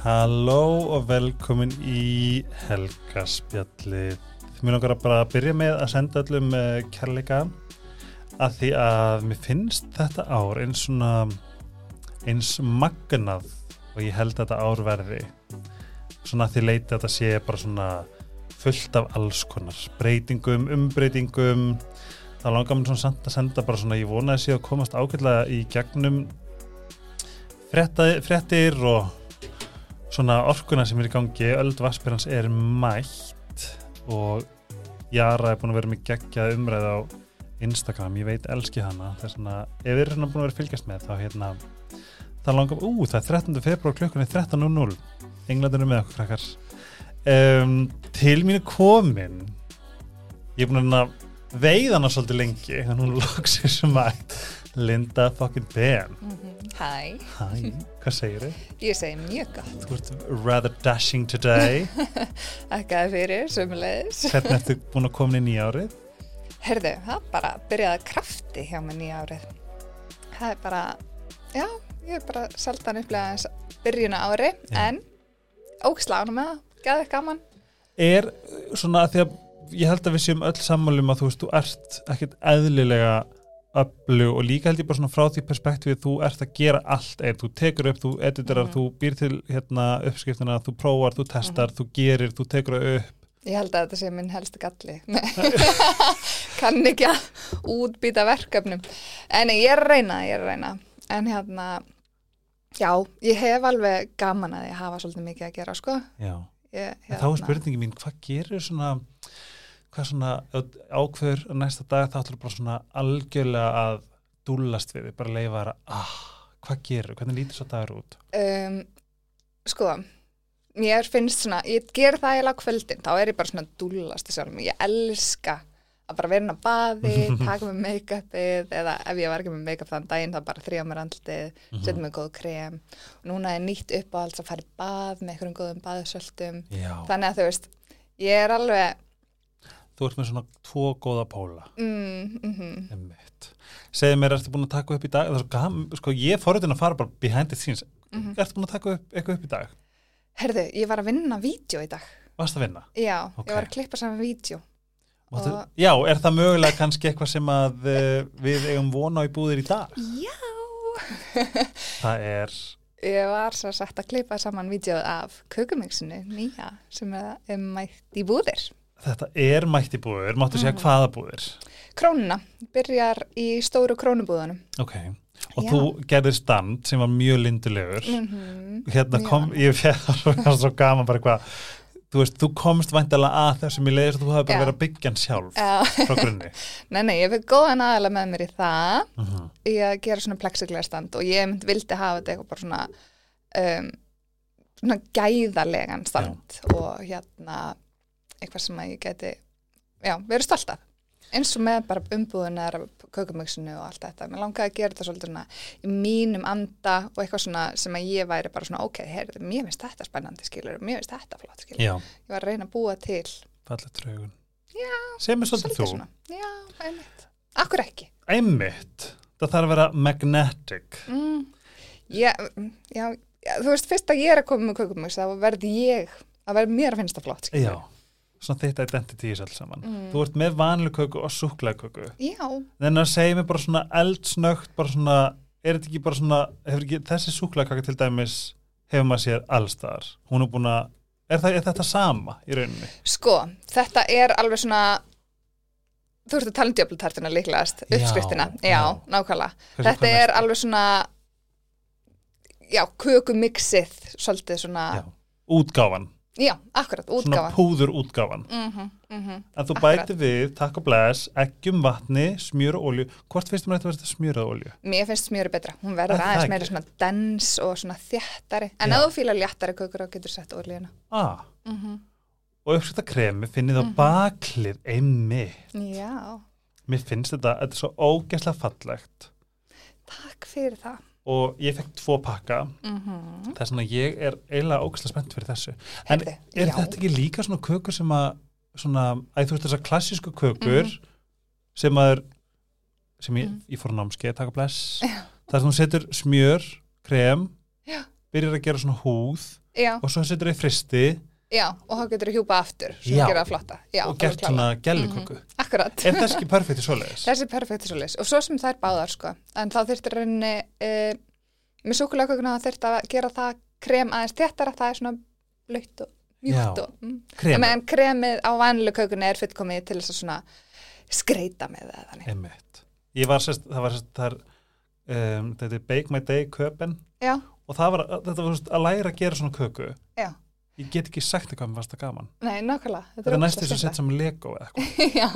Halló og velkomin í Helgaspjallið. Mér langar að bara byrja með að senda öllum uh, kærleika að því að mér finnst þetta ár eins svona eins magnað og ég held þetta ár verði svona að því leiti að þetta sé bara svona fullt af alls konar breytingum, umbreytingum það langar mér svona samt að senda bara svona ég vonaði sé að komast ákveðlega í gegnum fréttir og svona orkuna sem er í gangi öll vaspirans er mætt og Jara er búin að vera með geggjað umræð á Instagram, ég veit elski hana. Það er svona, ef við erum búin að vera að fylgjast með þá hérna, það langar ú, það er 13. februar klukkunni 13.00 Englandinu með okkur krakkar. Um, til mínu komin. Ég er búin að veið hana svolítið lengi þannig hún loksir sem mætt Linda fucking Ben. Mm -hmm. Hæ, Hæ, hvað segir þið? ég segi mjög gott. Þú ert rather dashing today. Ekkaði fyrir, sömulegis Hvernig ertu búin að koma í árið? Herðu, það bara byrjaði að krafti hjá mig nýja árið. Það er bara, já, ég er bara saldan upplega eins byrjun á ári Já. En ógislega ánum með það, gæði gaman. Er svona að því að ég held að við séum öll sammálum að þú veist, þú ert ekkert eðlilega öllu og líka held ég bara svona frá því perspektífið þú ert að gera allt einn, þú tekur upp, þú editorar, Mhm. þú býr til hérna uppskriftina, þú prófar, þú testar, þú gerir, þú tekur upp. Ég held að þetta sé minn helsti galli. Kann ekki að útbýta verkefnum. En ég er að reyna, ég er að reyna. En hérna, já, ég hef alveg gaman að ég hafa svolítið mikið að gera, sko. Ég, en þá er spurningi mín, hvað gerir svona hvað svona ákveður næsta dag þá ætlur bara svona algjörlega að dúllast við, bara leifa þær að ah, hvað gerir, hvernig lítur svo dagur út? um, sko mér finnst svona, ég ger það eiginlega á kvöldin, þá er ég bara svona dúllast ég elska að bara vera inn á baði, taka með make-upið eða ef ég var ekki með make-up þann daginn þá bara þrjá mér andlitið, setja mig góð krem. Og núna er nýtt upp á alls að fara í bað með einhverjum góðum baðsöldum þannig að þú veist, ég er alveg þú ert með svona tvo góða póla mm, mm Einmitt. Segðu mér, ertu búin að taka upp í dag? Gaman, sko, ég forritin að fara bara behind the scenes. Mhm. Ertu búin að taka upp, eitthvað upp í dag? herðu, ég var að vinna vídeo í dag Varst að vinna? já, Ok. ég var að klippa saman vídeo Máttu, Og- Já, er það mögulega kannski eitthvað sem að uh, við eigum vona á í búðir í dag? já Það er, Ég var svo sagt að klippa saman vídeoð af kökumixinu nýja sem er mætt í búðir. Þetta er mætt í búðir, máttu segja Mhm. hvaða búðir? Krónuna byrjar í stóru krónubúðunum. Ok, og Já. þú gerðir stand sem var mjög lindulegur. Mm Hérna Já. kom, ég fæði svo gaman bara hvað, þú veist, þú komst væntalega að þessum í leiðis að þú hafi bara Já. verið að byggja hann sjálf Já, frá grunni. nei, nei, ég fikk góðan aðalega með mér í það Uh í að gera svona plexiglega stand og ég mynd vildi hafa þetta eitthvað bara svona, um, svona gæðarlegan stand og hérna eitthvað sem að ég geti, já, verið stolt af. eins og með bara umbúðunar kökumixinu og allt þetta mér langaði að gera þetta svolítið svona í mínum anda og eitthvað svona sem að ég væri bara svona ok, heyrðu, mér finnst þetta spennandi skilur mér finnst þetta flott skilur Já, ég var að reyna að búa til. Já, Sem er svolítið þú. svona já, einmitt, akkur ekki Einmitt. Það þarf að vera magnetic. mm, já, mm, já, þú veist, fyrst að ég er að koma með kökumix þá verði ég, að verði mér að finnst það flott skilur Já, svona þitt identity í alls saman. Mm. Þú ert með vanlu köku og súklaðköku. já, Þannig að segja mér bara svona eldsnögt, bara svona, er þetta ekki bara svona, hefur ekki, þessi súklaðkaka til dæmis hefur maður séð allstaðar. Hún er búin að, er, er þetta sama í rauninni? Sko, þetta er alveg svona þú ert að tala um djöflutartina líklegast uppskriftina, já, já. nákvæmlega Hversu þetta er alveg svona já, kökumixið svolítið svona, Já, útgáfan, já, akkurat, svona útgáfa púður útgáfan. mm -hmm, mm -hmm. En þú Akkurat. bæti við, takk og bless, eggjum vatni, smjör og olju. Hvort finnst þú mér þetta smjör og olju? mér finnst smjöri betra, hún Er verður aðeins meira svona dens og svona þjættari en ef þú fýlar léttari kökur þá getur sett olíuna Ah, mm -hmm. og uppskrifta kremi finnið á Mhm. baklið einmi. já, Mér finnst þetta, þetta er svo ógeðslega fallegt takk fyrir það og ég fekk tvo pakka mm þess að ég er eiginlega ógeðslega spennt fyrir þessu. En Heyrðu, er já. þetta ekki líka svona kökur sem að svona, að þú veist þessar klassísku kökur sem að er sem ég, Mhm. ég fór námskeið, taka bless það er sem þú setur smjör, krem Já. byrjar að gera svona húð já, og svo setur þau fristi já, og þá getur þú hjúpa aftur Já. já, og gert svona gelluköku akkurat. Er það ekki perfekt í svoleiðis? þessi er perfekt svoleiðis. Og svo sem það er báðar sko. En þá þurftir rauninni e, með súkulegkökuna þá þurft að gera það krem aðeins þéttara, það er svona blöytt og mjúkt Já. og mm. Krem, meðan kremið á vanlu kökunni er fullkomið til þess að svona skreita með það emitt ég var sérst, það var sérst þar um, þetta er Bake My Day köpen. Já, og var, þetta var sérst, að læra að gera svona köku. Já, ég get ekki sagt eitthvað með fasta gaman. Nei, nákvæmlega. Þetta er næstu sem ógeðslega sett sem Lego eða eitthvað. Já,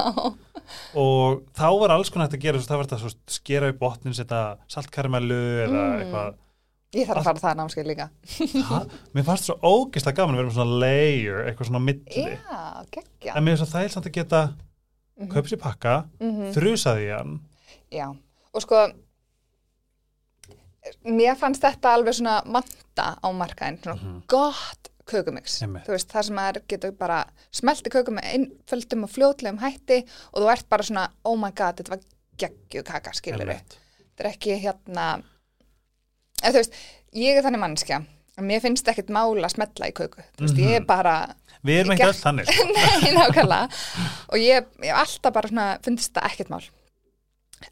og þá var alls konar hægt að gera það var þetta svo skera upp botnin setja saltkaramellu eða Mm. eitthvað. Ég þarf að fara það námskeið líka. Ha, mér fannst svo ógeðslega gaman að vera með svona layer, eitthvað svona milli. Já, geggja. En mér finnst það samt að geta Mhm. kaup sér pakka, Mhm. þrusaði í hann. Já, og sko mér fannst þetta alveg svona vanta á markaðin, svona Mhm. gott kökumix, Einmitt. þú veist, þar sem maður getur bara smelti kökum með einföldum og fljótlegum hætti og þú ert bara svona oh my god, þetta var geggju kaka skilur Einmitt. þetta er ekki hérna eða þú veist, ég er þannig mannskja mér finnst ekkert mála að smetla í köku þú veist, ég er Mhm. bara við erum ekki öll þannig sko. Nei, nákvæmlega. Og ég, hef alltaf bara svona fundist þetta ekkert mál.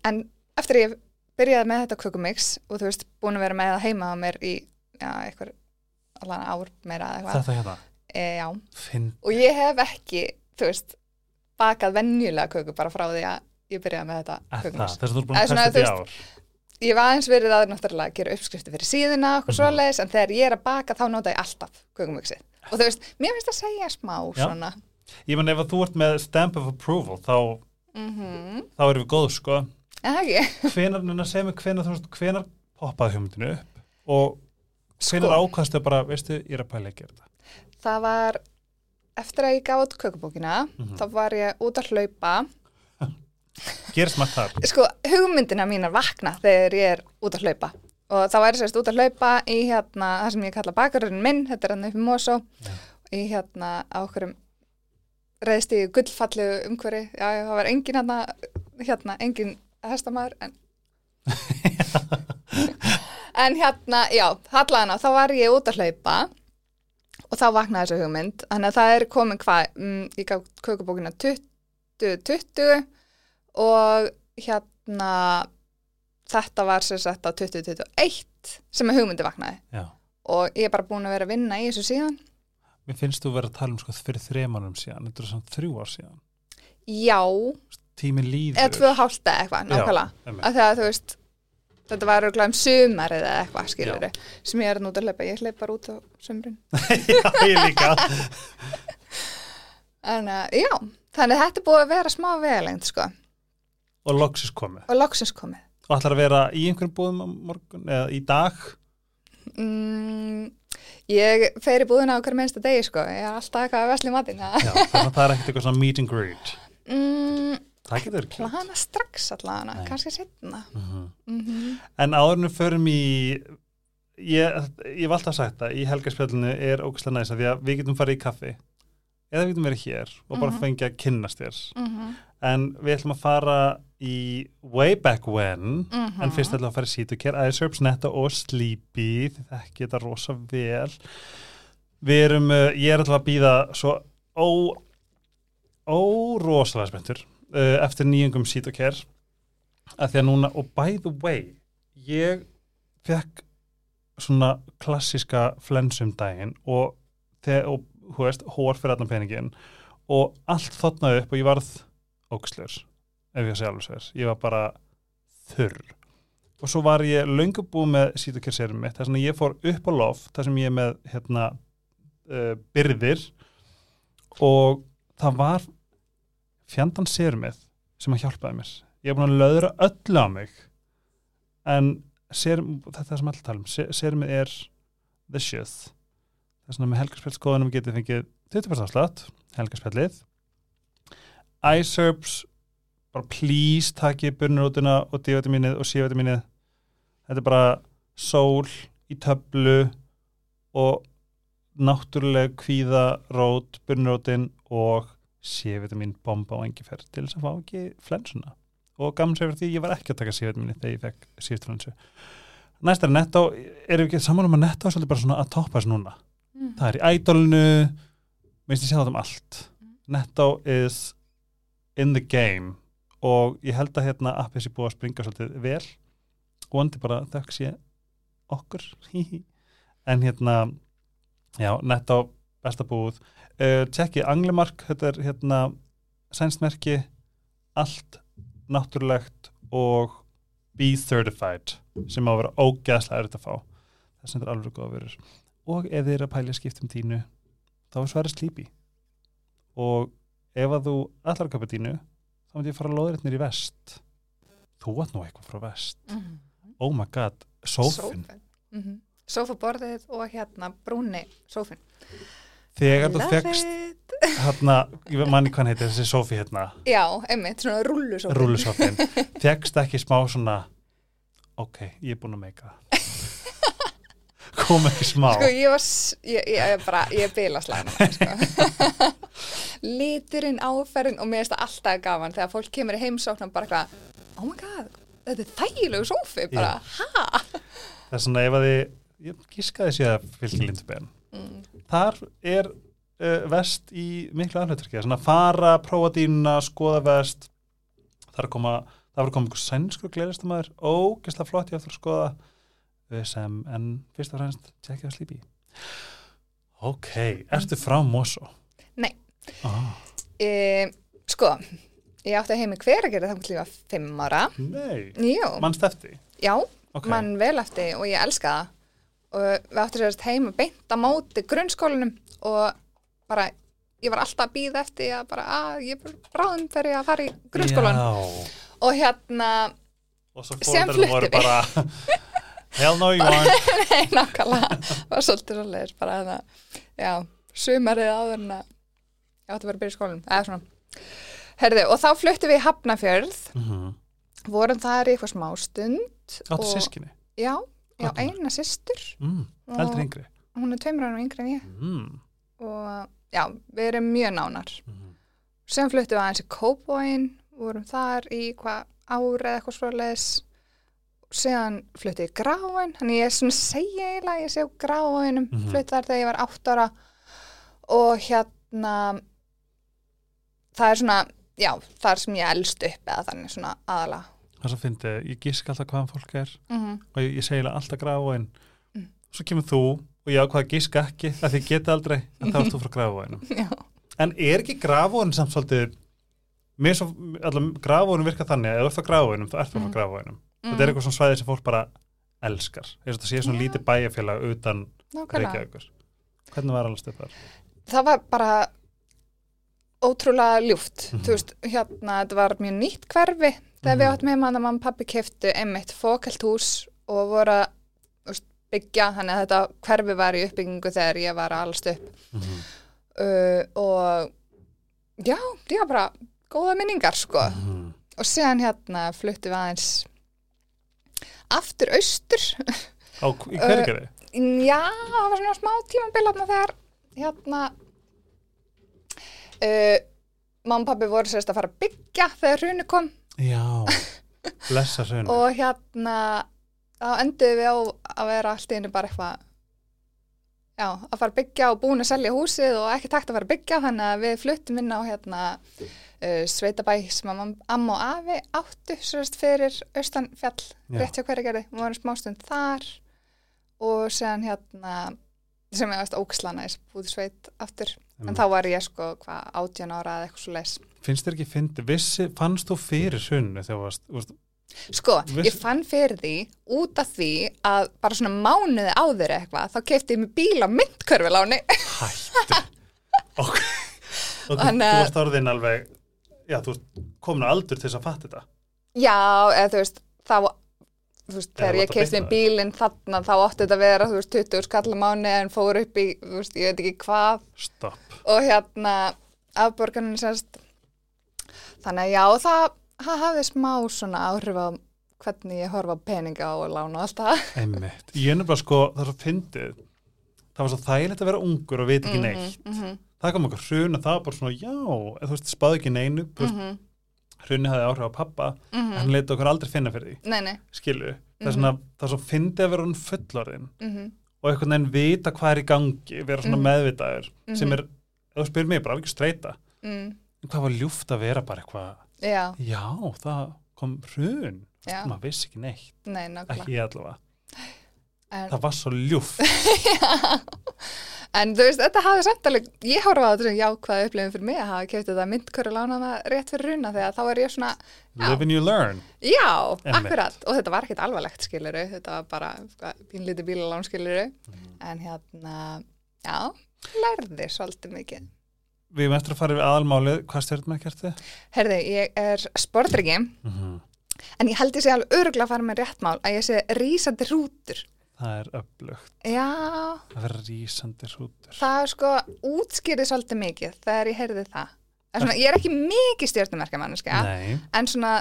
En eftir ég byrjaði með þetta kökumix og þú veist, búin að vera með það heima á mér í, já, eitthvað allan ár meira eða eitthvað. þetta hérna, E, já, finn og ég hef ekki, þú veist, bakað venjulega köku bara frá því að ég byrjaði með þetta að kökumix. þess að þú er búin að testa þetta í ár Ég var aðeins verið að náttúrulega gera uppskrifti fyrir síðuna og Mhm. svoleiðis, en þegar ég er að baka þá nota ég alltaf kökumixið. Og þú veist, mér finnst það segja smá Já. svona. ég menn ef að þú ert með stamp of approval þá, Mm þá erum við góð sko En það ekki. hvenar, hvenar, veist, hvenar poppaði hugmyndinu upp og Sko. ákvaðstu bara, veistu, ég er að pæla að gera þetta Það var eftir að ég gaf út kökubókina, Mhm. þá var ég út að hlaupa. gerist maður þar Sko, hugmyndina mínar vakna þegar ég er út að hlaupa. Og þá væri sérst út að hlaupa í hérna, það sem ég kalla bakarurinn minn, þetta er hann upp í Mosó, Já. í hérna á okkurum reyðst í gullfallu umhverfi. Já, já, það var engin hérna, hérna, engin hestamæður, en... en hérna, já, hallan þá var ég út að hlaupa og þá vaknaði þessu hugmynd. Þannig að það er komin hvað mm, ég gaf kökubókina 2020 og hérna þetta var sem sagt á 2021 sem er hugmyndi vaknaði. Já. og ég er bara búin að vera að vinna í þessu síðan. Mér finnst þú vera að tala um sko fyrir þremanum síðan, þetta er svona þrjú ár síðan. já, Tíminn líður. eða tvö eða eitthvað, nákvæmlega. að þú veist þetta var örgulega um sumarið eða eitthvað skilur sem ég er nút að hlaupa, ég hlaup bara út á sumrin Já, ég líka. en uh, já, þannig að þetta búið að vera smá vegalengt sko, Og loksis komið. og loksins komið Og ætlar að vera í einhverjum búðum á morgun, eða í dag. mm, ég fer í búðina á hver minnsta degi sko, ég er alltaf eitthvað að vesli matinn Já, þannig að það er ekkert eitthvað svona meet and greet. mm. Plana strax allavega, kannski setna Uh -huh. mm En áðurinn förum í, ég, ég var alltaf sagt það, í helgarspjallinu er ógæslega næsa því að við getum farið í kaffi. Eða við getum verið hér og bara Mhm. fengið að kynnast þér. -hmm. En við ætlum að fara í way back when, Mhm. en fyrst ætlum að fara í Citocare, Iceherbs, Netta og Sleepy, þekki þetta rosa vel. Við erum, uh, ég er alltaf að býða svo ó, ó rosalega spenntur eftir nýjungum Citocare, að því að núna, og by the way, ég fekk svona klassiska flensum daginn og, og hú veist, hór fyrir allan peningin og allt þotnaði upp og ég varð ógslur, ef ég sé alveg sér. Ég var bara þurr. Og svo var ég löngu búið með sítukjörserum mitt, þess að ég fór upp á loft þar sem ég með hérna uh, byrðir. Og það var fjandan serumið sem að hjálpaði mér. Ég er búin að löðra öllu á mig en serum, þetta er það sem allir tala um se- serumið er the shit það er svona með helgarspjallskoðunum getið fengið 20% afslátt, helgarspjallið. iSerbs bara please takið burnurútuna og D-vitaminið og C-vitaminið þetta er bara sól í töflu og náttúruleg kvíða rót, burnurútin og C-vitamin bomba og engifer til þess að fá ekki flensuna. Og gaman sér fyrir því ég var ekki að taka C-vitaminið þegar ég fekk síðust flensu. Næst er netto, erum við ekki saman um að netto er svolítið bara svona að toppa þess núna? Mm. það er í ædolinu minnst ég sjá það um allt. Netto is in the game. Og ég held að hérna appið sé búið að springa svolítið vel. Og vandi bara þökk sé okkur. En hérna já, Netto besta búið uh, tjekki Anglemark, þetta er hérna sænstmerki allt náttúrulegt og be certified sem á að vera ógæðslega erut að fá. Þess að þetta er alveg góða verður og ef þið eru að pælja skiptum dínu þá er svarið slípi og ef að þú allar að köpa dínu þá myndi ég fara að loða þetta nýr í vest. Þú átt nú eitthvað frá vest. Mhm. oh my god, sófin mm Sófaborðið og hérna brúni sófin þegar þú fegst hérna, ég manni hvað hann heitir þessi sófi hérna, Já, einmitt, svona rullu sófin rúlusófin fegst ekki smá svona ok, ég er búin að meika kom ekki smá. Sko ég var, ég, ég, ég bara, ég er bila slæðan sko. Liturinn, áferðin og mér finnst það alltaf gaman þegar fólk kemur í heimsóknum bara eitthvað, oh my god, þetta er þægilegu sófi, bara, ha? það er svona ef að þið ég gískaði sér að fylgja lindubenn Mm. þar er uh, vest í miklu anhluturki svona fara, prófa dýnuna, skoða vest þar að koma það að koma einhver sænskur gleðistamæður ógeðslega flott ég eftir að skoða uh, sem en fyrst og fremst tjekkja að slípi ok, ertu frá Mosó? Nei. ah, E, sko, ég átti heimi hver að gera það til ég var fimm ára. Nei, mannst eftir já, ok, mann vel eftir og ég elska það og við áttum sérst heima beint á móti grunnskólanum og bara ég var alltaf að býða eftir að bara að ég er bráðum fyrir að fara í grunnskólan og hérna, og svo fóreldrarnir voru bara hell no you aren't nei nákvæmlega. Var svolítið svolítið bara að já, sumarið áður en að ég átti að vera að byrja í skólanum eða svona. Herði, og þá fluttum við í Hafnafjörð mm vorum þar í eitthvað smá stund áttu og- sískinni já, já, eina systur mm. Eldri yngri hún er tveimur ánum yngri en ég mm. og já, við erum mjög nánar Mm. sem fluttum við aðeins í Kópóin vorum þar í hvað ári eða eitthvað svoleiðis síðan fluttum ég í Gráin þannig ég er svona segja eiginlega ég sé á Gráinum Mhm. flutt þar þegar ég var átt ára og hérna það er svona já, þar sem ég elst upp eða þannig svona aðala það er svo fyndið, ég gísk alltaf hvaðan fólk er mm -hmm. og ég, ég eiginlega alltaf gráin Mm. svo kemur þú og ég ákvað að gíska ekki að þið geta aldrei en þá erst þú frá gráinum en er ekki gráin samt svolítið mér svo, allavega gráin virka þannig að ef þú ert á gráinum, þá ert þú frá Mhm. gráinum þetta er eitthvað svona svæði sem fólk bara elskar. Eins og þetta sé svona lítið bæjarfélag utan Reykjavíkur. Hvernig var stöð þar? það var bara ótrúlega ljúft Mhm. þú veist, hérna, þetta var mjög nýtt hverfi þegar við Mhm. áttum heima að mamma og pappi keftu einmitt fókalt hús og voru að veist, byggja, þannig að þetta hverfi var í uppbyggingu þegar ég var að alast upp Mm -hmm. uh, og já, ég var bara góða minningar sko Mhm. og síðan hérna fluttu við aðeins aftur austur á í hverju Já, það var svona smá tímabil þarna þegar hérna uh, mamma og pappi voru sérst að fara að byggja þegar hruni kom. Já, blessa sögnu og hérna þá enduðum við á að vera allt í einu bara eitthvað já, að fara að byggja og búin að selja húsið og ekki takt að fara að byggja þannig að við fluttum inn á hérna uh, sveitabæ sem að amma og afi áttu sérst fyrir austanfjall Já. rétt hjá hverju gerði, við vorum smástund þar og séðan hérna sem ég veist ókslanæs búið sveit aftur, en þá var ég sko hvað átján ára eða eitthvað svo leis finnst þér ekki fyndi, vissi, fannst þú fyrir sunnu þegar varst, varst Sko, Viss- ég fann fyrir því út af því að bara svona mánuði áður eitthvað, þá kefti ég mig bíl á myndkörfuláni. hættu. Ok, Þannig þú varst orðin alveg já, þú komin á aldur til þess að fatta þetta. Já, eða þú veist, veist, þegar þú ég beita mig bílinn þarna, þá átti þetta að vera, þú veist, 20 skall á mánuði en fór upp í, þú veist, ég veit ekki hvað. Stopp, og hérna afborganin sérst. Þannig að já, það, það hafði smá svona áhrif á hvernig ég horfa á peninga og lána og allt það. einmitt. Ég nefnilega sko, það er svo fyndið. Það var svo þægilegt að vera ungur og veit ekki neitt. Mm -hmm, það kom okkur hrun og það var bara svona já, þú veist, spáði ekki neinu mm mm hrunni hafði áhrif á pappa -hmm, hann leiti okkur aldrei finna fyrir því, Nei, nei. skilu það er Mhm. svona, það er svo fyndið að vera hún fullorðin Mm og einhvern veginn vita hvað er í gangi vera svona Mhm. meðvitaður sem Mhm. er, þú spyrir mig, bara alveg streyta mm, en hvað var ljúft að vera bara eitthvað? Já, já, það kom hrun. Maður vissi ekki neitt, nei, ekki allavega en, það var svo ljúft en þú veist, þetta hafði samt alveg ég horfa á þetta sem jákvæða upplifin fyrir mig að hafa kefti þetta myndkörur lánaða rétt fyrir runa þegar þá er ég svona, Já. live and you learn já, Einmitt. akkurat og þetta var ekkert alvarlegt skiluru þetta var bara hvað, pínlítið bílalán skiluru Mhm. en hérna, já lærði svolítið mikið við erum eftir að fara yfir aðalmálið hvað stjórnum að kerti? Herði, ég er sportryggi Mm -hmm. en ég held ég sé alveg öruglega að fara með réttmál að ég sé rísandi rútur það er öflugt. Já, að vera rísandi hrútur. Það er sko útskýrið svolítið mikið þegar ég heyrði það. Er svona, ég er ekki mikið stjórnumerkja manneska en svona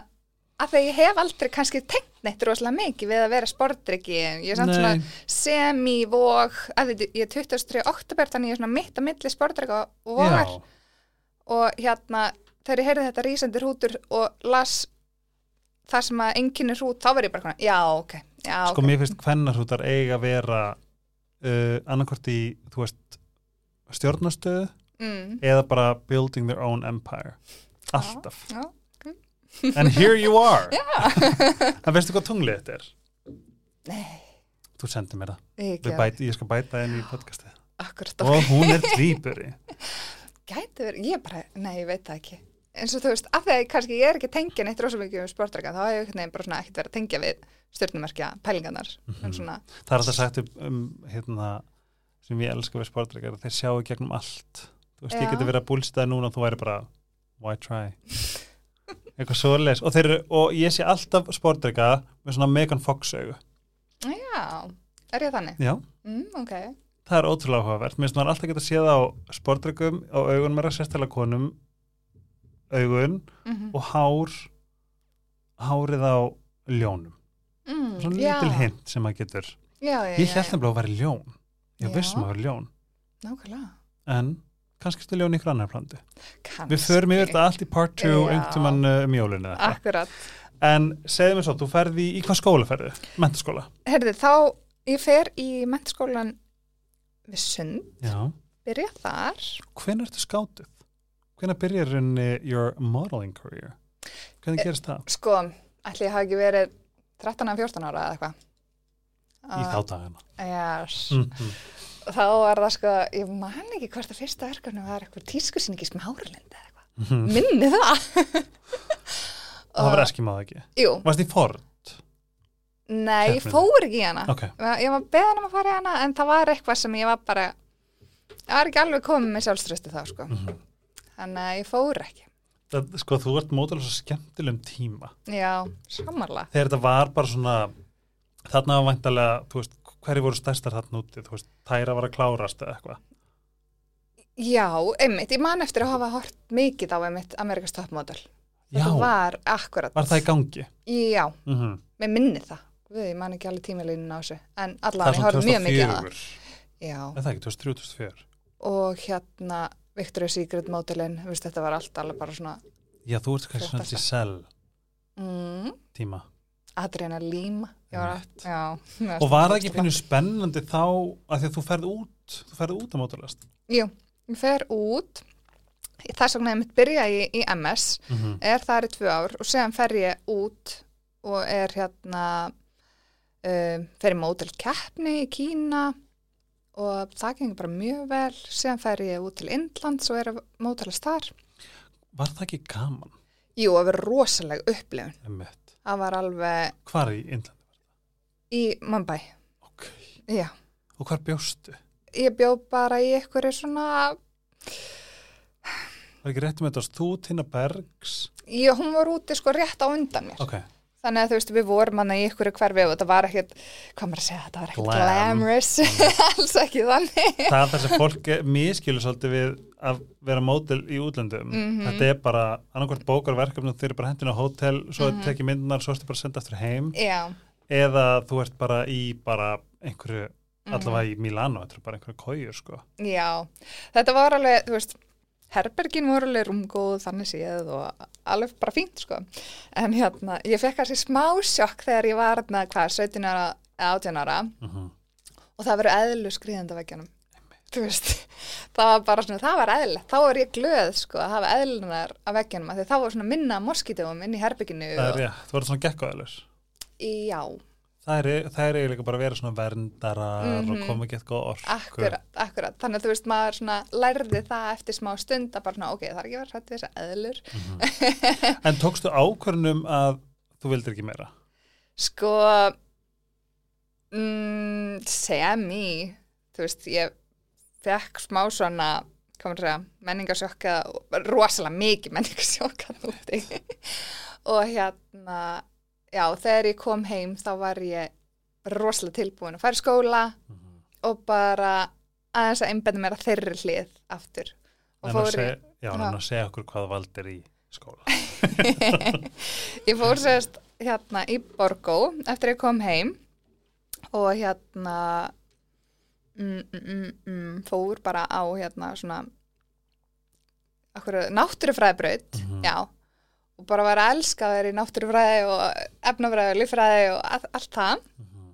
að þegar ég hef aldrei kannski tengt neitt rosalega mikið við að vera sportryggi ég er samt svona nei. semi-vog að þetta, ég er 23. oktober þannig ég er svona mitt að milli sportrygg og vogar. Og hérna þegar ég heyrði þetta rísandi hrútur og las það sem að enginni hrút, þá verð ég bara konar, já, ok, já, sko ok. mér finnst hvennarhrútar eiga að vera uh, annarkvort í, þú veist stjórnastöðu mm, eða bara building their own empire. Alltaf, já, and here you are. Já. en veistu hvað tunglið þetta er? Nei, þú sendir mér það, bæti, ég skal bæta henni í podcastið. Akkurat, og hún er tvíburi gæti verið, ég bara, nei, ég veit það ekki. Eins og þú veist, af því að kannski ég er ekki tengja neitt rosa mikið um sportrækka, þá hef ég einhvern veginn bara svona ekkert verið að tengja við stjórnumerkja pælingarnar, Mhm. en svona það er alltaf sagt um, um hérna, sem ég elska við sportreikar þeir sjáu gegnum allt. Þú veist, Já. ég geti verið að búlstaði núna og þú væri bara why try? Eitthvað svoleiðis. Og, þeir, eru- og ég sé alltaf sportreika með svona Megan Fox augu. Já, er ég þannig? já, Mm, ok, það er ótrúlega áhugavert. Mér finnst maður alltaf geta séð á sportreikum á augun mér að sérstæla konum augun mm og hár hárið á ljónum mm, svona lítil hint sem maður getur já, já, ég held nefnilega að vera ljón ég Já. vissum að vera ljón nákvæmlega en kannski stu ljón ykkur annar plandi við förum yfir þetta allt í part 2 Já. einhvern tímann uh, um jólinu þetta. Akkurat. en segðu mér svo, þú ferði í, í hvað skóla ferði? mentaskóla? Herði, þá ég fer í mentaskólan við Sund, já, byrja þar. hvenær ertu skátuð? hvenær byrjar your modeling career? hvernig gerist það? Sko, ætli ég hafi ekki verið 13 að 14 ára eða eitthvað. í þá dagana Yes. mm -hmm. Þá var það sko, ég man ekki hvort það fyrsta verkefni var eitthvað tískusýningi smáralind eða eitthvað. Minni það. Það var eskimáð ekki Jú, varst í Ford? nei, ég fór ekki í hana. ok, Ég var beðan um að fara í hana en það var eitthvað sem ég var bara, ég var ekki alveg komið með sjálfströsti þá sko. Mhm. Þannig að ég fór ekki. Það, sko þú ert mótilega svo skemmtilegum tíma Já, samanlega. þegar þetta var bara svona þarna var væntalega, þú veist hverju voru stærstar þarna úti, þú veist, tæra var að klárast eða eitthvað Já, einmitt, ég man eftir að hafa hort mikið á einmitt Amerikas Top Model. Þetta var akkurat. var það í gangi? Já, Mm með minni það. Við, ég man ekki alveg tímalínin á þessu. En allavega, ég horfði mjög mikið á það. 2004 Já, er það ekki, 2003-2004 og hérna Victoria's Secret veist, þetta var allt alveg bara svona, já, þú ert kannski svona Flottasta. Giselle mm, tíma Adriana. Ég var að, já. og var það það ekki pínu spennandi þá að því að þú ferð út þú ferð út á mótalast Jú, ég fer út, þess vegna ég mitt byrja í, í MS, mm -hmm. er þar í tvö ár og séðan fer ég út og er hérna um, fer í mótelkeppni í Kína og það gengur bara mjög vel. Séðan fer ég út til Indlands og er að mótelast þar. Var það ekki gaman? Jú, það verður rosaleg upplifun. Það var alveg hvar í Indlandi? í Mumbai. Ok, Já, og hvar bjóstu? ég bjó bara í einhverju svona var ekki rétt með þetta þú, Tina Bergs? Já, hún var úti sko rétt á undan mér. Ok, Þannig að þú veist, við vorum hann í ykkur hverfi og þetta var ekkert, hvað maður að segja, þetta var ekkert Glam. glamorous, alls ekki þannig. það er það sem fólk miskilur svolítið við að vera mótil í útlöndum Mhm. þetta er bara annarkvort bókarverkefni þeir eru bara hendina á hótel, svo mm Mhm. tekið myndunar svo ertu bara að senda aftur heim Já. eða þú ert bara í bara einhverju, mhm. allavega í Milano þetta er bara einhverju kójur sko Já, þetta var alveg, þú veist, herbergin voru alveg rúmgóð, þannig séð og alveg bara fínt, sko. En hérna, ég fekk kannski smá sjokk þegar ég var, hérna, hvað, 17 ára, eða 18 ára. Mm og og það verður eðlu veggjanum þú veist, það var bara svona það var eðlilegt, þá var ég glöð sko að hafa eðlunar á veggjanum af því þá var svona minna moskítum inn í herbygginu það er rétt, þú verður svona gekkaðalur já, það er, er eiginlega bara að vera svona verndarar Mhm. og koma ekki eitthvað orku. Akkurat, akkurat þannig að þú veist, maður svona lærði það eftir smá stund að bara svona, ok, það er ekki vera hrætt við þessa eðlur. Mhm. en tókstu ákvörnum að þú vildir ekki meira? Sko mm, semi. Þú veist, ég fekk smá svona hvað maður að segja, menningarsjokka rosalega mikið menningarsjokka úti og hérna já, þegar ég kom heim þá var ég rosalega tilbúin að fara í skóla og bara aðeins að einbenda mér að þeirri hlið aftur. En að segja, já, en að segja okkur hvað valdir í skóla. Ég fór sérst hérna í Borgó eftir að ég kom heim og hérna mm, mm, mm, mm, fór bara á hérna svona okkur, náttúrufræðibraut Mhm. já og bara var að elska að vera í náttúrufræði og efnafræði og líffræði og all, allt það. Mhm.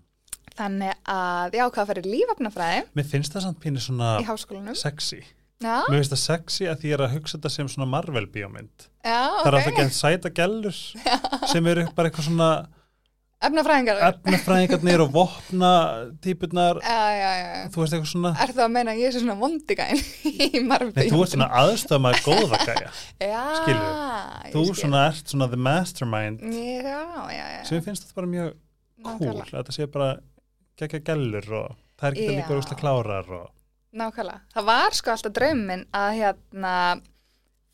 þannig að ég ákvað að fara í lífefnafræði? Mér finnst það samt pínu svona sexy. Já, mér finnst það sexy að því ég er að hugsa þetta sem svona Marvel bíómynd já, það er alltaf ekki sæta gellur sem eru bara eitthvað svona efnafræðingar efnafræðingarnir og vopna típurnar, já, já, já, já þú veist eitthvað svona Er það að meina að ég sé svona vondigæn í Marvel? Nei, þú ert svona aðstöða maður góða gæja Já, skilurðu? ég þú svona ert svona the mastermind Já, já, já. sem finnst þetta bara mjög cool þetta sé bara gegja gellur og það er ekki Já. líka úrslega klárar og Nákvæmlega. Það var sko alltaf drauminn að hérna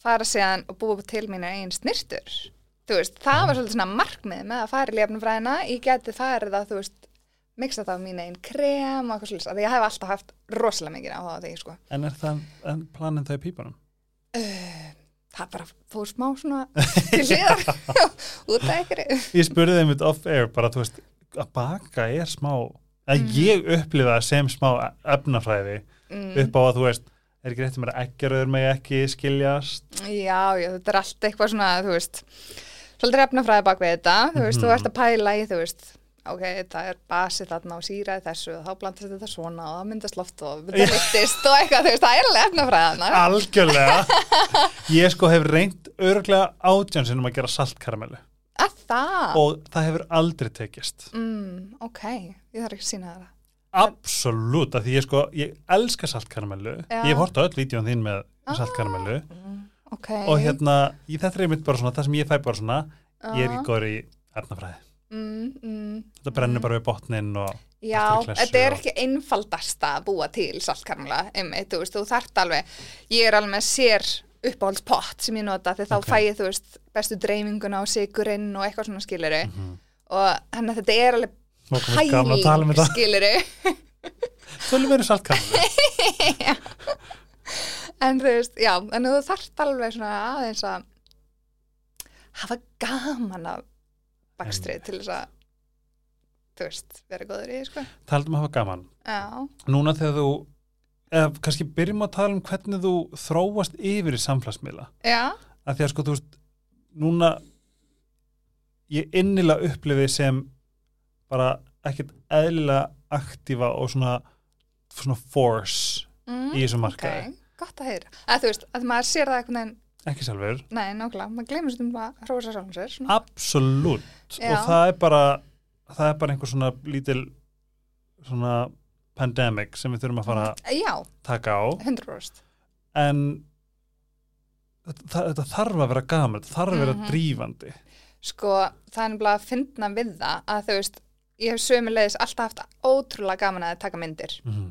fara síðan og búa til mínu einn snirtur. Þú veist, það var svolítið svona markmið með að fara í lefnumfræðina. Ég geti farið að, þú veist, mixa það á mínu einn krem og eitthvað svolítið. Því ég hef alltaf haft rosalega mikið á því, sko. en er það en planin það í pípunum? Það bara fór smá svona til hliðar út af einhverju. Ég spurði þeim mitt off-air bara, þú veist, að baka er smá að Mhm. ég upplifa það sem smá efnafræði Mm. upp á að þú veist, er ekki rétt um að ekkeröður með ekki skiljast Já, já, þetta er allt eitthvað svona, þú veist, svolítið efnafræði bak við þetta, þú veist, Mhm. þú ert að pæla í, þú veist, ok, það er basið þarna og síraði þessu og þá blandast þetta svona og það myndast loft og þetta lyftist og eitthvað, þú veist, það er alveg efnafræði þarna. Algjörlega Ég sko hef reynt örglega átjánsinum að gera saltkaramellu Að það? og það hefur aldrei tekist Mm, ok, ég þarf ekki að sína það. Absolutt, að því ég sko, ég elska saltkaramellu. Ég hef hort á öll vídjón þín með Ah. saltkaramellu Mm, ok. og hérna, í þetta er einmitt bara svona það sem ég fæ bara svona, ég er Ah. ekki góður í efnafræði Mm, mm, Þetta brennur mm. bara við botnin og Já, í þetta er ekki einfaldasta að búa til saltkarmla, einmitt, þú veist, þú þart alveg, ég er alveg sér uppáhaldspott sem ég nota því þá Ok. fæ ég, þú veist, bestu dreifinguna á sigurinn og eitthvað svona skiluru Mhm. og hann að þetta er alveg um pæling þetta skiluru, Tölum við saltkaramellu en þú veist, já, en þú þart alveg svona aðeins að hafa gaman af bakstrið til þess að, þú veist, vera góður í, því, sko. Taldum að hafa gaman. Já, Núna þegar þú eða kannski byrjum að tala um hvernig þú þróast yfir í samfélagsmiðla. Já, að því að sko þú veist núna ég innilega upplifið sem bara ekkert eðlilega aktífa og svona, svona force mm, í þessu markaði. ok, gott að heyra. Að þú veist, að maður sér það einhvern veginn ekki sjálfur, Nei, nákvæmlega, maður gleymur stundum að hrósa sjálfum sér svona. absolutt Já. og það er bara það er bara einhver svona lítil svona pandemic sem við þurfum að fara að taka á 100% en þetta, þarf að vera gaman þetta þarf að vera Mhm. drífandi Sko, það er nefnilega að finna við það að þú veist, ég hef sömulegis alltaf haft ótrúlega gaman að taka myndir mm.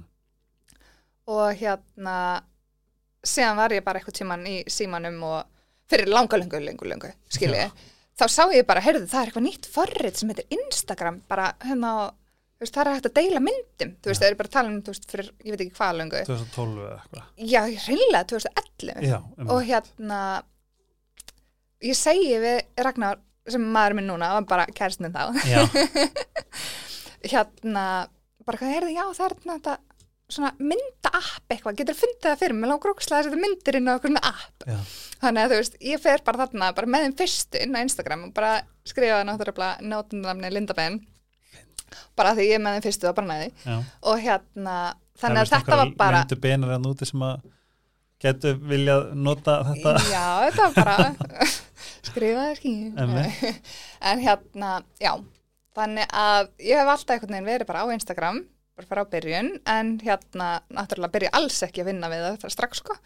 og hérna síðan var ég bara eitthvað tíman í símanum og fyrir langa löngu, löngu, löngu skilji, þá sá ég bara, heyrðu, það er eitthvað nýtt forrið sem heitir Instagram bara hérna, þú veist, það er hægt að deila myndum, þú veist, það er bara að tala um, þú veist, fyrir, ég veit ekki hvað löngu. 2012 eða eitthvað. Já, hreinlega 2011 Já, og hérna ég segi við Ragnar sem maður minn núna, var bara kærstinn þá. Já, hérna, bara hvað er það, já það er þetta svona mynda-app eitthvað, getur fundið það fyrir mig, langar ókslega að setja myndir inn á okkur app. Já. þannig að þú veist, ég fer bara þarna bara með þeim fyrstu inn á Instagram og bara skrifa náttúrulega nótundamni Linda Ben bara því ég er með þeim fyrstu og bara næði. Já. og hérna, þannig að þetta var bara Myndu beinar að núti sem að getur viljað nota þetta. Já, þetta var bara skrifaði skýn en hérna, já. Þannig að ég hef alltaf einhvern veginn verið bara á Instagram, bara frá byrjun en hérna, náttúrulega byrja alls ekki að vinna við það strax sko.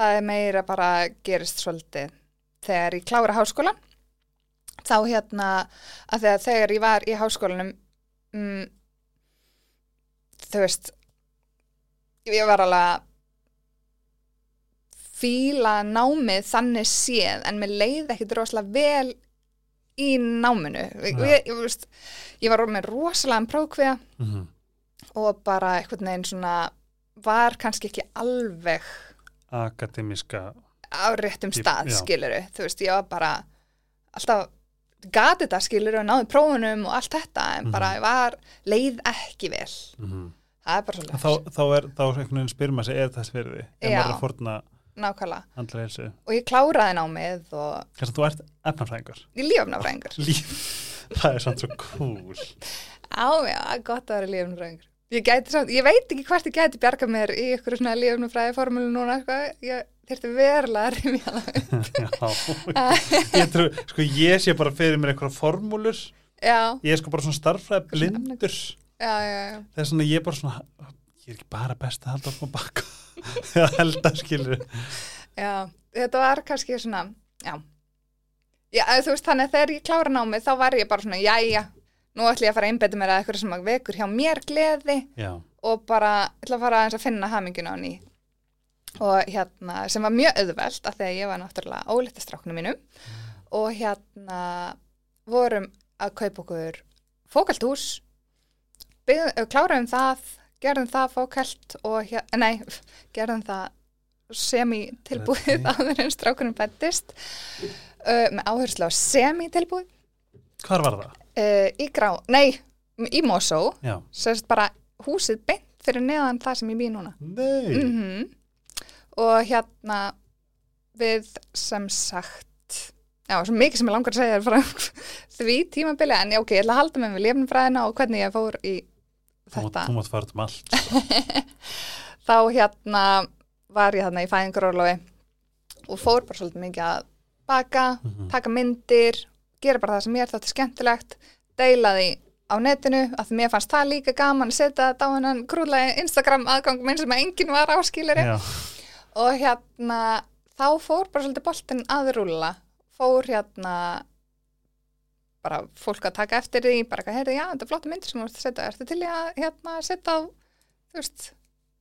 Það er meira bara gerist svolítið þegar ég klára háskóla þá hérna að þegar, þegar ég var í háskólanum mm, þú veist ég var alveg fíla námið þannig séð en mér leið ekkit rosalega vel í náminu. Ég, Já. ég, ég, veist, ég var með rosalega prókviða Mhm. Og bara einhvern veginn svona var kannski ekki alveg Akademiska á réttum stað, skiluru þú veist, ég var bara alltaf gati þetta skiluru og náði prófunum og allt þetta en Mhm. bara ég var leið ekki vel. Mhm. það er bara svolítið þá, þá er þá er einhvern veginn spyrir maður sig er þess verði Já. maður er að forna nákvæmlega. og ég kláraði námið og kannski að þú ert efnafræðingur? Ég lífnafræðingur líf, það er samt svo cool. Á, já, gott að vera lífnafræðingur ég, gæti, ég veit ekki hvert ég gæti bjarga mér í ykkur svona lífnafræði formúlu núna sko. ég þurfti verulega að rifja það já. Sko ég sé bara fyrir mér einhverja formúlur. Já, ég er sko bara svona starffræði blindur. já, já, já. Það er svona ég er bara svona ég er ekki bara best að halda að baka að skilur Já, þetta var kannski svona, já. Já, þú veist, þannig að þegar ég klára námið þá var ég bara svona, jæja, nú ætlum ég að fara að einbeta mér að eitthvað sem að vekur hjá mér gleði já, og bara ætla að fara aðeins að finna haminguna á ný. Og hérna, sem var mjög því að ég var náttúrulega ólítið stráknum mínum. Og hérna vorum að kaupa okkur fókalthús, byggðum- ö, kláraðum það, gerðum það fókalt og hérna, nei, gerðum það semi-tilbúið áður en strákunum fættist uh, með áherslu á semi-tilbúið. Hvar var það? Uh, í grá, nei, í Mosó. Sérst bara húsið beint fyrir neðan það sem ég bý núna. Nei. Mm og hérna við sem sagt já, svo mikið sem ég langar að segja frá því tímabili, en já, ok, ég ætla að halda mig við lefnfræðina og hvernig ég fór í þetta. þú mátt fara um allt þá hérna var ég þarna í fæðingarólofi og fór bara svolítið mikið að baka, Mhm. taka myndir gera bara það sem mér þátti skemmtilegt deila því á netinu að því mér fannst það líka gaman að setja þetta á hennan krúlega Instagram aðgang minn sem að enginn var áskilari já, og hérna þá fór bara svolítið boltinn að rúlla. Fór hérna bara fólk að taka eftir því bara að heyrði, já, þetta er flottu myndir sem þú ert að setja ertu til að hérna setja á þú veist,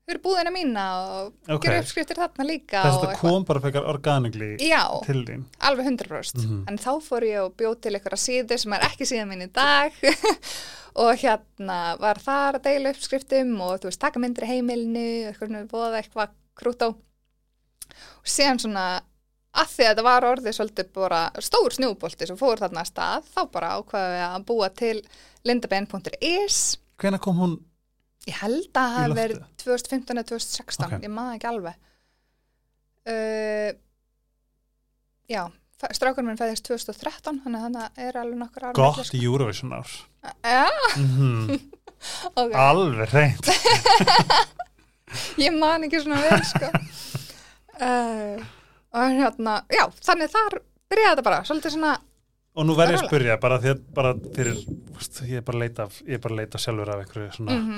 fyrir búðina mína og Ok. gera uppskriftir þarna líka þess að þetta kom bara fekar organically já, til þín. Alveg 100% Mhm. en þá fór ég og bjóð til einhverja síðu sem er ekki síðan mín í dag. Og hérna var þar að deila uppskriftum og þú veist, taka myndir í heimilinu eitthvað bóða eitthvað krút á og síðan svona að því að þetta var orðið svolítið bara stór snjúbolti sem fór þarna að stað þá bara ákvaðum við að búa til lindabenn.is hvenær kom hún ég held að það loftið? verið 2015 eða 2016, Ok. ég maður ekki alveg. Uh, já strákurinn minn fæðist 2013 þannig að þannig er alveg nokkur ára gott Eurovision ár. Já, mm ok, alveg reynd ég man ekki svona vel sko. Uh, og hérna já, þannig þar byrjaði þetta bara svolítið svona, og nú verð ég að spyrja bara því að bara fyrir ég er bara að leita, leita sjálfur af einhverju svona mm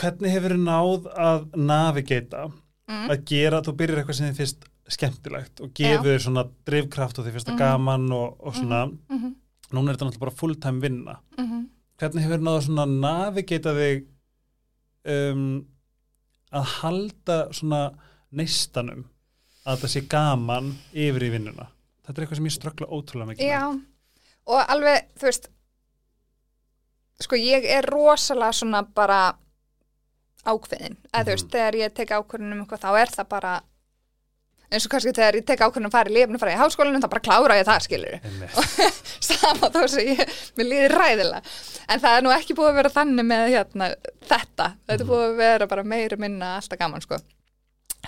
hvernig hefur þið náð að navigata? Mm, að gera, þú byrjar eitthvað sem þið finnst skemmtilegt og gefur þér svona drifkraft og þið finnst það Mhm. gaman og, og svona, mm, núna er þetta náttúrulega bara fulltime vinna. Mm, hvernig hefur þið náð að svona navigata þig um, að halda svona neistanum að þetta sé gaman yfir í vinnuna? Þetta er eitthvað sem ég ströggla ótrúlega mikið já og alveg, þú veist sko ég er rosalega svona bara ákveðin, eða þú veist, Mhm. þegar ég tek ákvörðun um eitthvað, þá er það bara eins og kannski þegar ég tek ákvörðun að fara í lifinu fara í háskólanum, þá bara klára ég það skilur sama þó sem ég mér líður ræðilega en það er nú ekki búið að vera þannig með hérna, þetta, þetta er Mhm. búið að vera bara meira minna alltaf gaman sko.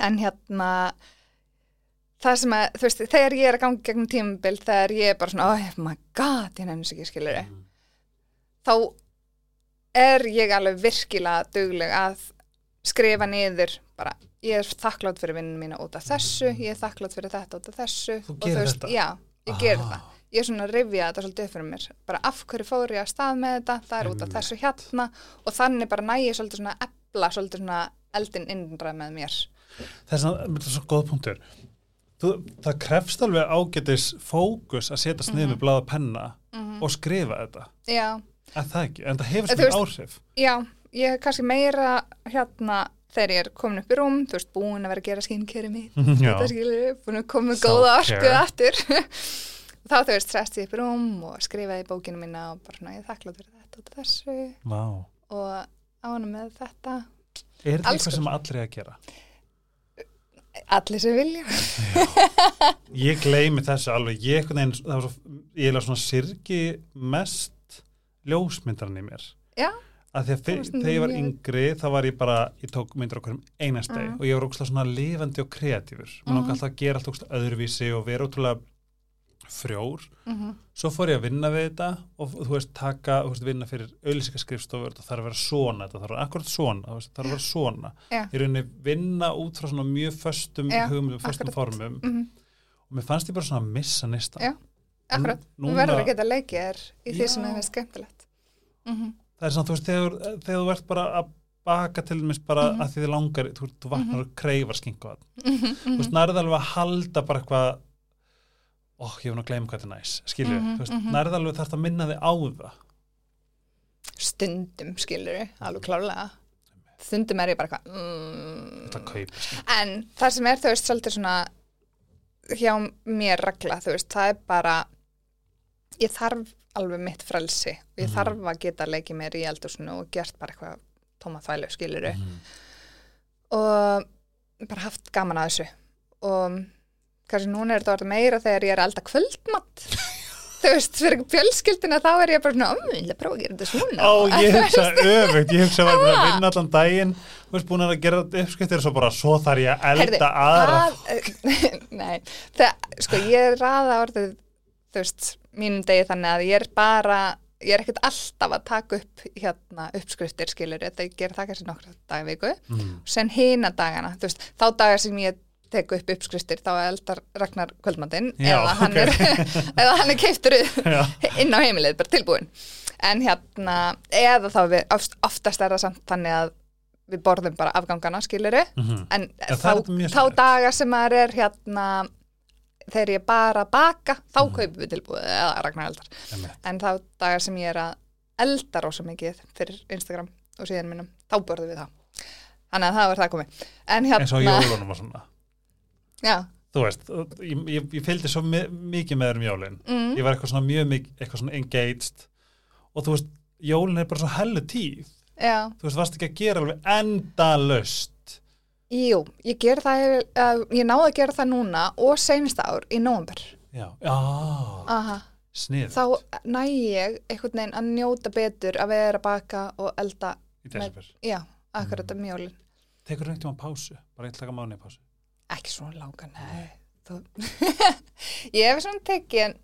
En hérna það sem að, þú veist, þegar ég er að ganga gegnum tímabil, þegar ég er bara svona, oh my god, ég nefnir ekki skilur Mhm. þá er ég alveg virkilega dugleg að skrifa niður bara, ég er þakklátt fyrir vinninu mína út af þessu, ég er þakklátt fyrir þetta út af þessu Þú gerir veist, þetta? Já, ég Ah. það. Ég er svona að rifja þetta svolítið upp fyrir mér. Bara af hverju fór ég að stað með þetta? Það er út af þessu hérna og þannig bara næ ég svolítið svona ebla svolítið svona eldin innræð með mér. Þess að þetta er svo góð punktur. Þú, það krefst alveg ágætis fókus að setja sniður Mhm. með bláða penna og skrifa þetta. Já, að það ekki, en það hefur svona áhrif. já, ég er kannski meira hérna þegar ég er komin upp í rúm þú veist, búin að vera að gera skincare mitt Já. þetta skilur, búin að koma góða orku Self-care. aftur. Þá þú veist, stressið upp í rúm og skrifaði bókinu mína og bara svona, ég er þakklátt fyrir þetta af þessu. Vá. og ána með þetta. Er þetta eitthvað sem allir er að gera? Allir sem vilja. Ég gleymi þessu alveg. Ég er svona sirki mest ljósmyndarinn í mér Já. að því að þegar ég var yngri þá var ég bara, ég tók myndir okkur um einast deg Mhm. og ég var ógslag svona lifandi og kreatífur mér Mhm. mm alltaf að gera alltaf ógslag öðruvísi og vera ótrúlega frjór mm svo fór ég að vinna við þetta og þú veist taka, þú veist vinna fyrir auðlýsingaskrifstofur það þarf að vera svona, þetta þarf að vera akkurat svona það þarf að vera svona Já. ég rauninni vinna út frá svona mjög föstum Já, hugmyndum, föstum formum -hmm. og mér fannst ég bara svona að missa nista Já. akkurat, þú verður að geta leikið þér í því sem er skemmtilegt mm það er svona, þú veist, þegar, þegar þú ert bara að baka til dæmis bara Mhm. að því þið langar, þú, þú vaknar og kreifar skinku að, -hmm. þú veist, nærið alveg að halda bara eitthvað ó, ég hef nú að gleyma hvað þetta er næs, skilju Mhm, þú veist, mhm. nærið alveg þarf að minna þig á það. Stundum skilur alveg klárlega. Stundum er ég bara eitthvað mm, en það sem er þú veist svolítið svona hjá mér regla þú veist það er bara ég þarf alveg mitt frelsi. Og ég Mhm. þarf að geta leikið mér í eldursinu og gert bara eitthvað tóma þvælu skiluru Mhm. og bara haft gaman að þessu. Og kannski núna er þetta orðið meira þegar ég er að elda kvöldmatt þú veist, fyrir fjölskyldina þá er ég bara svona, um, ég vil að prófa að gera þetta svona. Ó, ég hugsa öfugt, ég hugsa að vera að vinna allan daginn, þú veist, búin að gera uppskriftir og svo bara, svo þarf ég að elda aðra. það- Nei, það, sko ég raða orðið, þú veist, mínum degi þannig að ég er bara, ég er ekkert alltaf að taka upp hérna uppskriftir skilur, þetta ég ger það kannski nokkra daga í viku, Mm. sen hina dagana, þú veist, þá dagar sem ég tek upp uppskriftir, þá eldar Ragnar kvöldmatinn, Já, eða hann ok. er, eða hann er keiftur inn á heimilið, bara tilbúin. En hérna, eða þá við, oft- oftast er það samt þannig að við borðum bara afgangana, skiluru, Mhm. en Já, það þá, þá skemmtilegt. daga sem maður er hérna þegar ég bara baka þá Mhm. kaupum við tilbúið eða Ragnar eldar Einmitt. en þá dagar sem ég er að elda rosa mikið fyrir Instagram og síðan minnum, þá borðum við það þannig að það var það komið en eins og hérna, jólunum og svona. já, Þú veist, ég, ég, ég fylgdi svo mi mikið með þér um jólinn. mm, Ég var eitthvað svona mjög mikið, eitthvað svona engaged og þú veist, jólinn er bara svo hellu tíð. já Þú veist, varst ekki að gera alveg endalust. Jú, ég ger það uh, ég náði að gera það núna og seinasta ár í nóvember Já, já, Aha. snið þá næ ég einhvern veginn að njóta betur að vera að baka og elda í desember. já, akkurat um jólin Tekur þú einhvern tíma pásu? Bara eitthvað mánuði pásu? ekki svona langa, nei ég hef svona tekið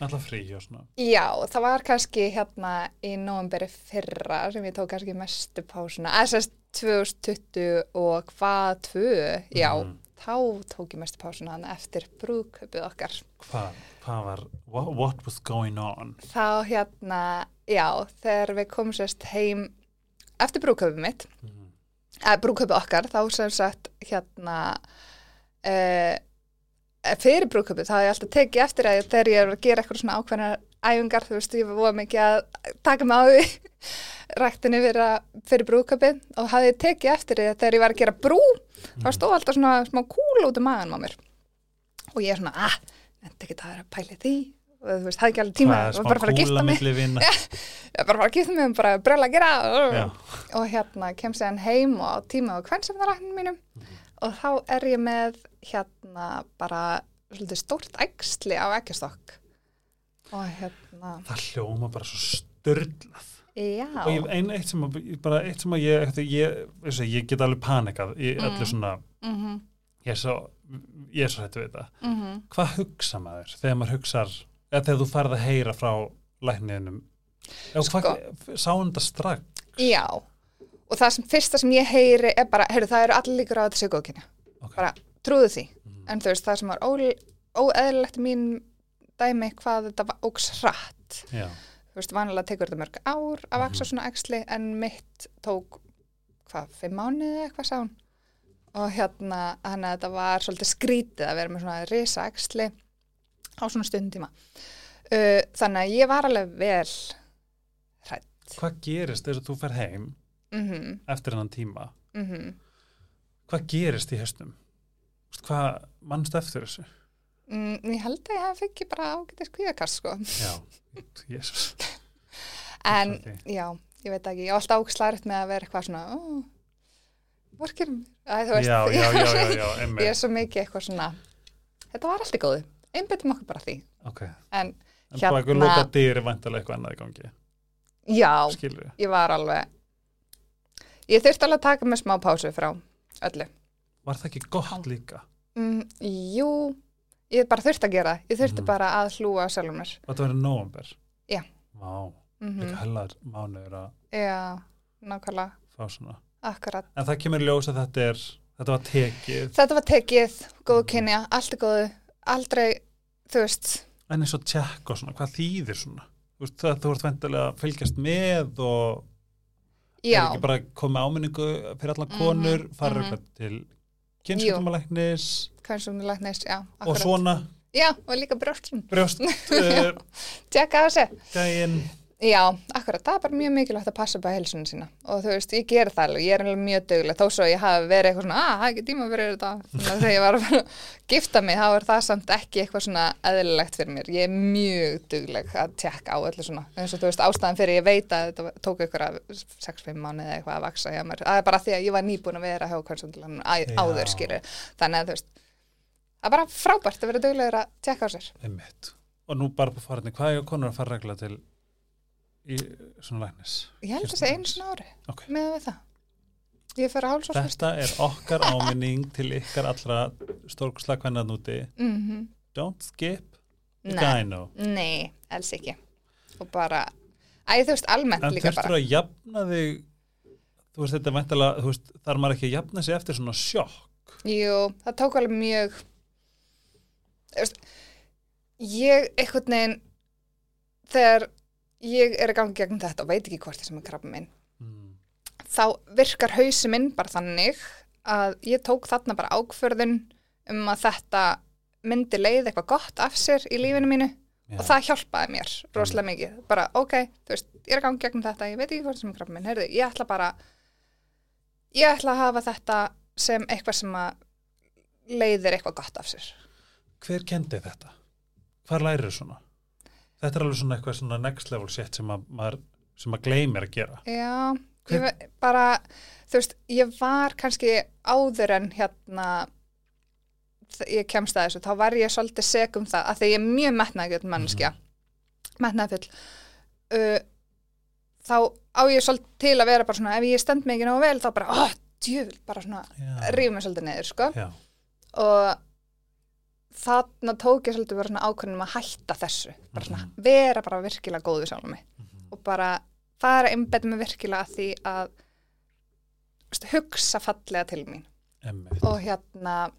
Alltaf frí og svona. já, það var kannski hérna í nóvemberi fyrra sem ég tók kannski mestu pásuna SS 2020 og hvað tvö, já Mhm. þá tók ég mestu pásuna hann eftir brúðkaupið okkar Hvað, hvað var, what, what was going on? þá hérna, já, þegar við komum sérst heim eftir brúðkaupið mitt Mm. að brúðkaupið okkar, þá sem sagt hérna uh, fyrir brúðkaupið, þá hef ég alltaf tekið eftir að þegar ég er að gera eitthvað svona ákveðnar æfingar, þú veist, ég var mikið að taka mig á því ræktinni fyrir, fyrir brúðkaupið og hafði tekið eftir því að þegar ég var að gera brú þá stóð alltaf svona smá kúl út um maðan á mér. Og ég er svona, ah, nefndi ekki það er að pæli því. Og þú veist, hafði ekki alveg tíma Hvað er og bara að fara að gifta mig. bara að fara að gifta mig og bara bröla að gera. Já. og hérna kem sér hann heim og tíma á kvennsefnaræknum mínum. Mhm. Og þá er ég með hérna bara stórt æxli á ekkjastokk og hérna Það hljóma bara svo störlað. já, Og ég, ein, eitt sem að, bara eitt sem að ég, ég, ég, get alveg panikað í öllu Mm. svona, mm ég er svo, ég er svo hættu við þetta. -hmm. Hvað hugsa maður þegar maður hugsar, eða þegar þú farð að heyra frá lækniðinum Sko. sá hann þetta strax? Já, og það sem fyrsta sem ég heyri er bara, heyrðu, það eru allir líkur á að þetta sé góðkynja. Ok. Bara, trúðu því. Mhm. En þú veist, það sem var óeðlilegt mín dæmi hvað þetta var. Já, Þú veist, vanilega tekur þetta mörg ár að vaksa Mhm. svona æxli, en mitt tók, hvað, fimm mánuði eitthvað sá. Og hérna, þannig að þetta var svolítið skrítið að vera með svona risa æxli á svona stundtíma. Uh, þannig að ég var alveg vel hrætt. hvað gerist þegar þú fer heim Mhm, eftir hennan tíma? mhm. Hvað gerist í höstum? Hvað mannst eftir þessu? Mm, ég held að ég hef ekki bara ágætið skvíðakast sko. Já, jésus. En já, ég veit ekki, ég var alltaf ákslæritt með að vera eitthvað svona, ó, vorkir veist, Já, já, já, já, já, ég er emmi. svo mikið eitthvað svona, þetta var allt í góðu, einbyttum okkur bara því. Ok, En en Hérna- hérna... hvað loka dyr er vantilega eitthvað annað í gangi? já, Skilur við? ég var alveg, ég þurfti alveg að taka með smá pásu frá öllu. Var það ekki gott líka? Mm, jú, ég bara þurfti að gera, það. ég þurfti Mhm. bara að hlúa sjálfum mér. Og þetta verið nóvember? Já. Vá, Mm líka hellar mánuður að Já, nákvæmlega, fá svona. akkurat. En það kemur ljós að þetta er, þetta var tekið. Þetta var tekið, góðu kynja, allt er góðu, aldrei, þú veist, En eins og tjekk og svona, hvað þýðir svona? Þú veist, það, þú ert vendilega að fylgjast með og já, er ekki bara komið áminningu fyrir konur, Mhm, farið mhm. eitthvað til kynnsjóttumalæknis kvænsumlæknis, já, og svona? Já, og líka brjóstlun, brjóst uh, tjekka þessi. Já, akkurat, það er bara mjög mikilvægt að passa upp á heilsunum sína. Og þú veist, ég ger það alveg, ég er alveg mjög döguleg þó svo ég hafi verið eitthvað svona, að það er ekki tíma fyrir þetta. Þegar ég var að gifta mig þá er það samt ekki eitthvað svona eðlilegt fyrir mér, ég er mjög döguleg að tjekka á öllu svona. Eins og þú veist, ástæðan fyrir ég veit að þetta tók ykkur að 6-5 mánuði eða eitthvað að vaksa hjá mér, það er bara því að ég var nýbúin að vera áður skilur, þannig að í svona læknis? Ég held að það sé einu svona ári Ok. með við það. Þetta er okkar áminning til ykkar allra stórkuslega kvennan úti. Mm -hmm. Don't skip the gyno. nei, alls ekki. Og bara, æ, þú veist, almennt En líka þurftur bara. að jafna þig, þú veist þetta er væntalega, þú veist, þarf maður ekki að jafna sig eftir svona sjokk. Jú, það tók alveg mjög, þú veist, ég einhvern veginn, þegar ég er að ganga gegn þetta og veit ekki hvort þessum er krabba minn, Mm. þá virkar hausi minn bara þannig að ég tók þarna bara ákförðun um að þetta myndi leið eitthvað gott af sér í lífinu mínu Já. og það hjálpaði mér rosalega mikið bara ok, þú veist, ég er að ganga gegn þetta ég veit ekki hvort sem er krabba minn, heyrðu, ég ætla bara ég ætla að hafa þetta sem eitthvað sem að leiðir eitthvað gott af sér Hver kendi þetta? Hvar lærir svona? Þetta er alveg svona eitthvað svona next level shit sem að, maður, sem að gleymir að gera. já, Hver- ég bara þú veist, ég var kannski áður en hérna ég kemst að þessu, þá var ég svolítið seg um það, að því ég er mjög metnaðgjöld mannskja, metnaðfull uh, þá á ég svolítið til að vera bara svona ef ég stend ekki nógu vel, þá bara, oh, djöfull bara svona, Já. rífum mig svolítið niður, sko Já. og þarna tók ég svolítið bara svona ákvörnum að hætta þessu bara svona Mhm. vera bara virkilega góð við sjálfum mig Mhm. og bara fara einbetta mig virkilega að því að veist, hugsa fallega til mín Einmitt. og hérna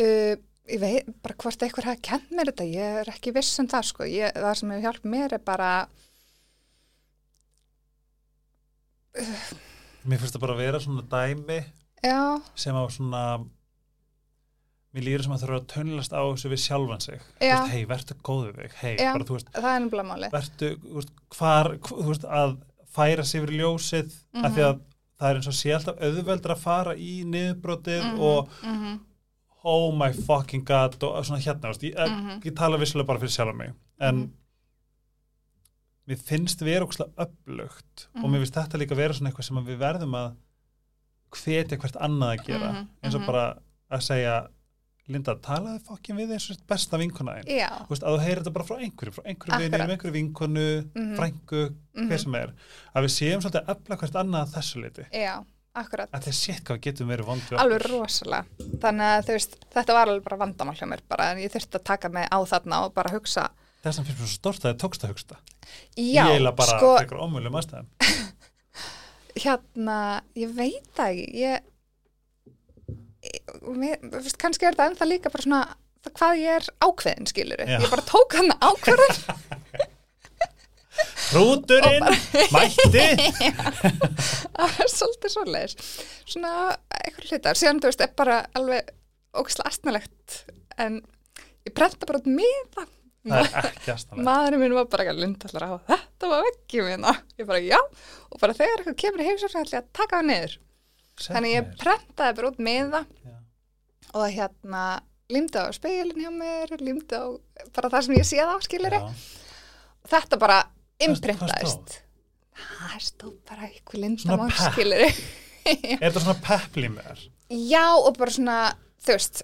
uh, ég veit bara hvort eitthvað hafa kent mér þetta ég er ekki viss um það sko ég, það sem hefur hjálpað mér er bara Mér finnst það bara að vera svona dæmi já, sem á svona mér líður sem að þurfa að tönlast á þessu við sjálfan sig hei, vertu góð við hei, bara þú veist það er nefnilega máli vertu, þú veist, að færa sig yfir ljósið af því Mhm. að það er eins og sé alltaf auðveldur að fara í niðurbrotið Mhm, og mhm, oh my fucking god og svona hérna, veist, ég, Mhm. ég tala vissulega bara fyrir sjálf mig en Mhm. mér finnst við erum ókslega upplugt og Mhm. mér finnst þetta líka vera svona eitthvað sem að við verðum að hvetja hvert annað að gera Mhm, eins og mhm. bara að segja Linda, talaðu fokkin við þessu besta vinkona veist, að þú heyrir þetta bara frá einhverju, frá einhverju Akkurat. einhverju vinkonu, Mhm. frængu, mhm, hver sem er, að við séum svolítið að efla hvert annað að þessu liti. já, akkurat. Að það sé hvað getum verið vond alveg rosalega. Þannig að þú veist, þetta var alveg bara vandamál hjá mér bara en ég þurfti að taka mig á þarna og bara hugsa þess að finnst mér svo stort að það tókst að hugsta Já, ég eiginlega bara sko, fyrir ómjölu aðstæðum. Hérna, ég veit það ekki. Ég mér, veist, kannski er það ennþá líka bara svona hvað ég er ákveðin skilur Já. ég bara tók hann ákveðin Hrúturinn, mætti. Það er svolítið svoleiðis. Svona eitthvað hlutar. Síðan þú veist, er bara alveg ógislega astnalegt en ég prenta bara út miða. Maðurinn minn var bara ekki að lindallar á þetta var ekki minna ég bara já. Og bara þegar eitthvað kemur í ég að taka það niður. Þannig ég prentaði bara út miða. Já. Og hérna límdi á speilin hjá mér límdi á bara það sem ég séð á skiliri Já. þetta bara imprintaðist það stóð bara eitthvað lindamál pepp. skiliri Er þetta svona pepplímur? já og bara svona þú veist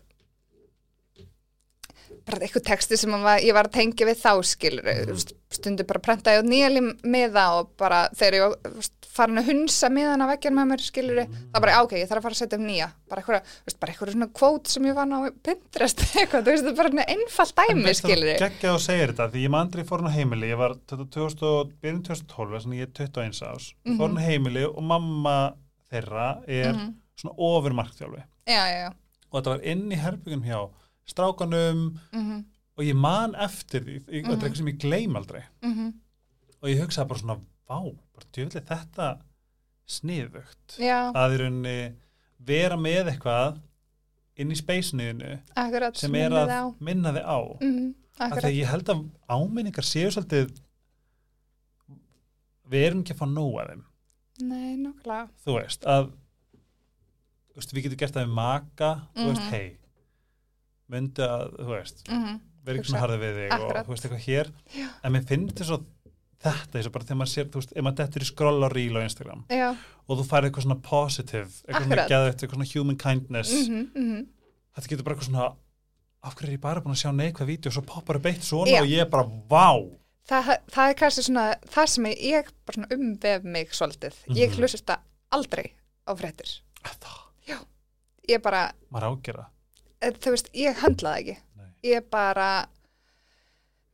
bara eitthvað texti sem var, ég var að tengja við þá skilur Mhm. mm. stundu bara prentaði á nýja miða og bara þegar ég farin að hunsa miðan af veggjan með mér skilur Mhm. það bara "Já, ok, ég þarf að fara að setja um nýja. Bara eitthvað, veist, bara eitthvað svona kvót sem ég vann á Pinterest eitthvað, þú veist, það er bara einfalt dæmi skilur Gekkja og segir þetta, því ég maður andri fór hann á heimili, ég var 2000 og- byrjun 2012, þannig ég er 21 ás, Mhm. fór hann á heimili og mamma þeirra er svona ofur markþjálfi já, já, já. Og þetta var inn í herbyggum hjá strákanum mm og ég man eftir því, þetta er eitthvað sem ég gleym aldrei. -hmm. og ég hugsaði bara svona, vá, bara djöfli þetta sniðugt já, að í rauninni vera með eitthvað inn í speysniðinu sem er að minna þig á að akkurat, því ég held að áminningar séu svolítið við erum ekki að fá nóg að þeim nei, nokkla þú veist að veist, við getum gert það við maka þú veist, Mhm. hei myndi að, þú veist, mm verið ekki Hugsa. svona harðið við þig og Akkurat. þú veist eitthvað hér Já. en mér finnst þess að þetta eins og bara þegar maður sér, þú veist, ef maður dettur í skroll á ríl á Instagram já, og þú færið eitthvað svona positive eitthvað svona geðvægt, eitthvað svona human kindness mhm, mhm. þetta getur bara eitthvað svona af hverju er ég bara búin að sjá neikvæð vídeo og svo poppar upp eitt svona Já. og ég er bara, vá. Það, það er kannski svona það sem ég, bara svona umvef mig svolítið, ég Mhm. hlust þetta aldrei á fréttir, það, ég bara maður ágera eh, þú veist, ég höndla það ekki. Nei. ég bara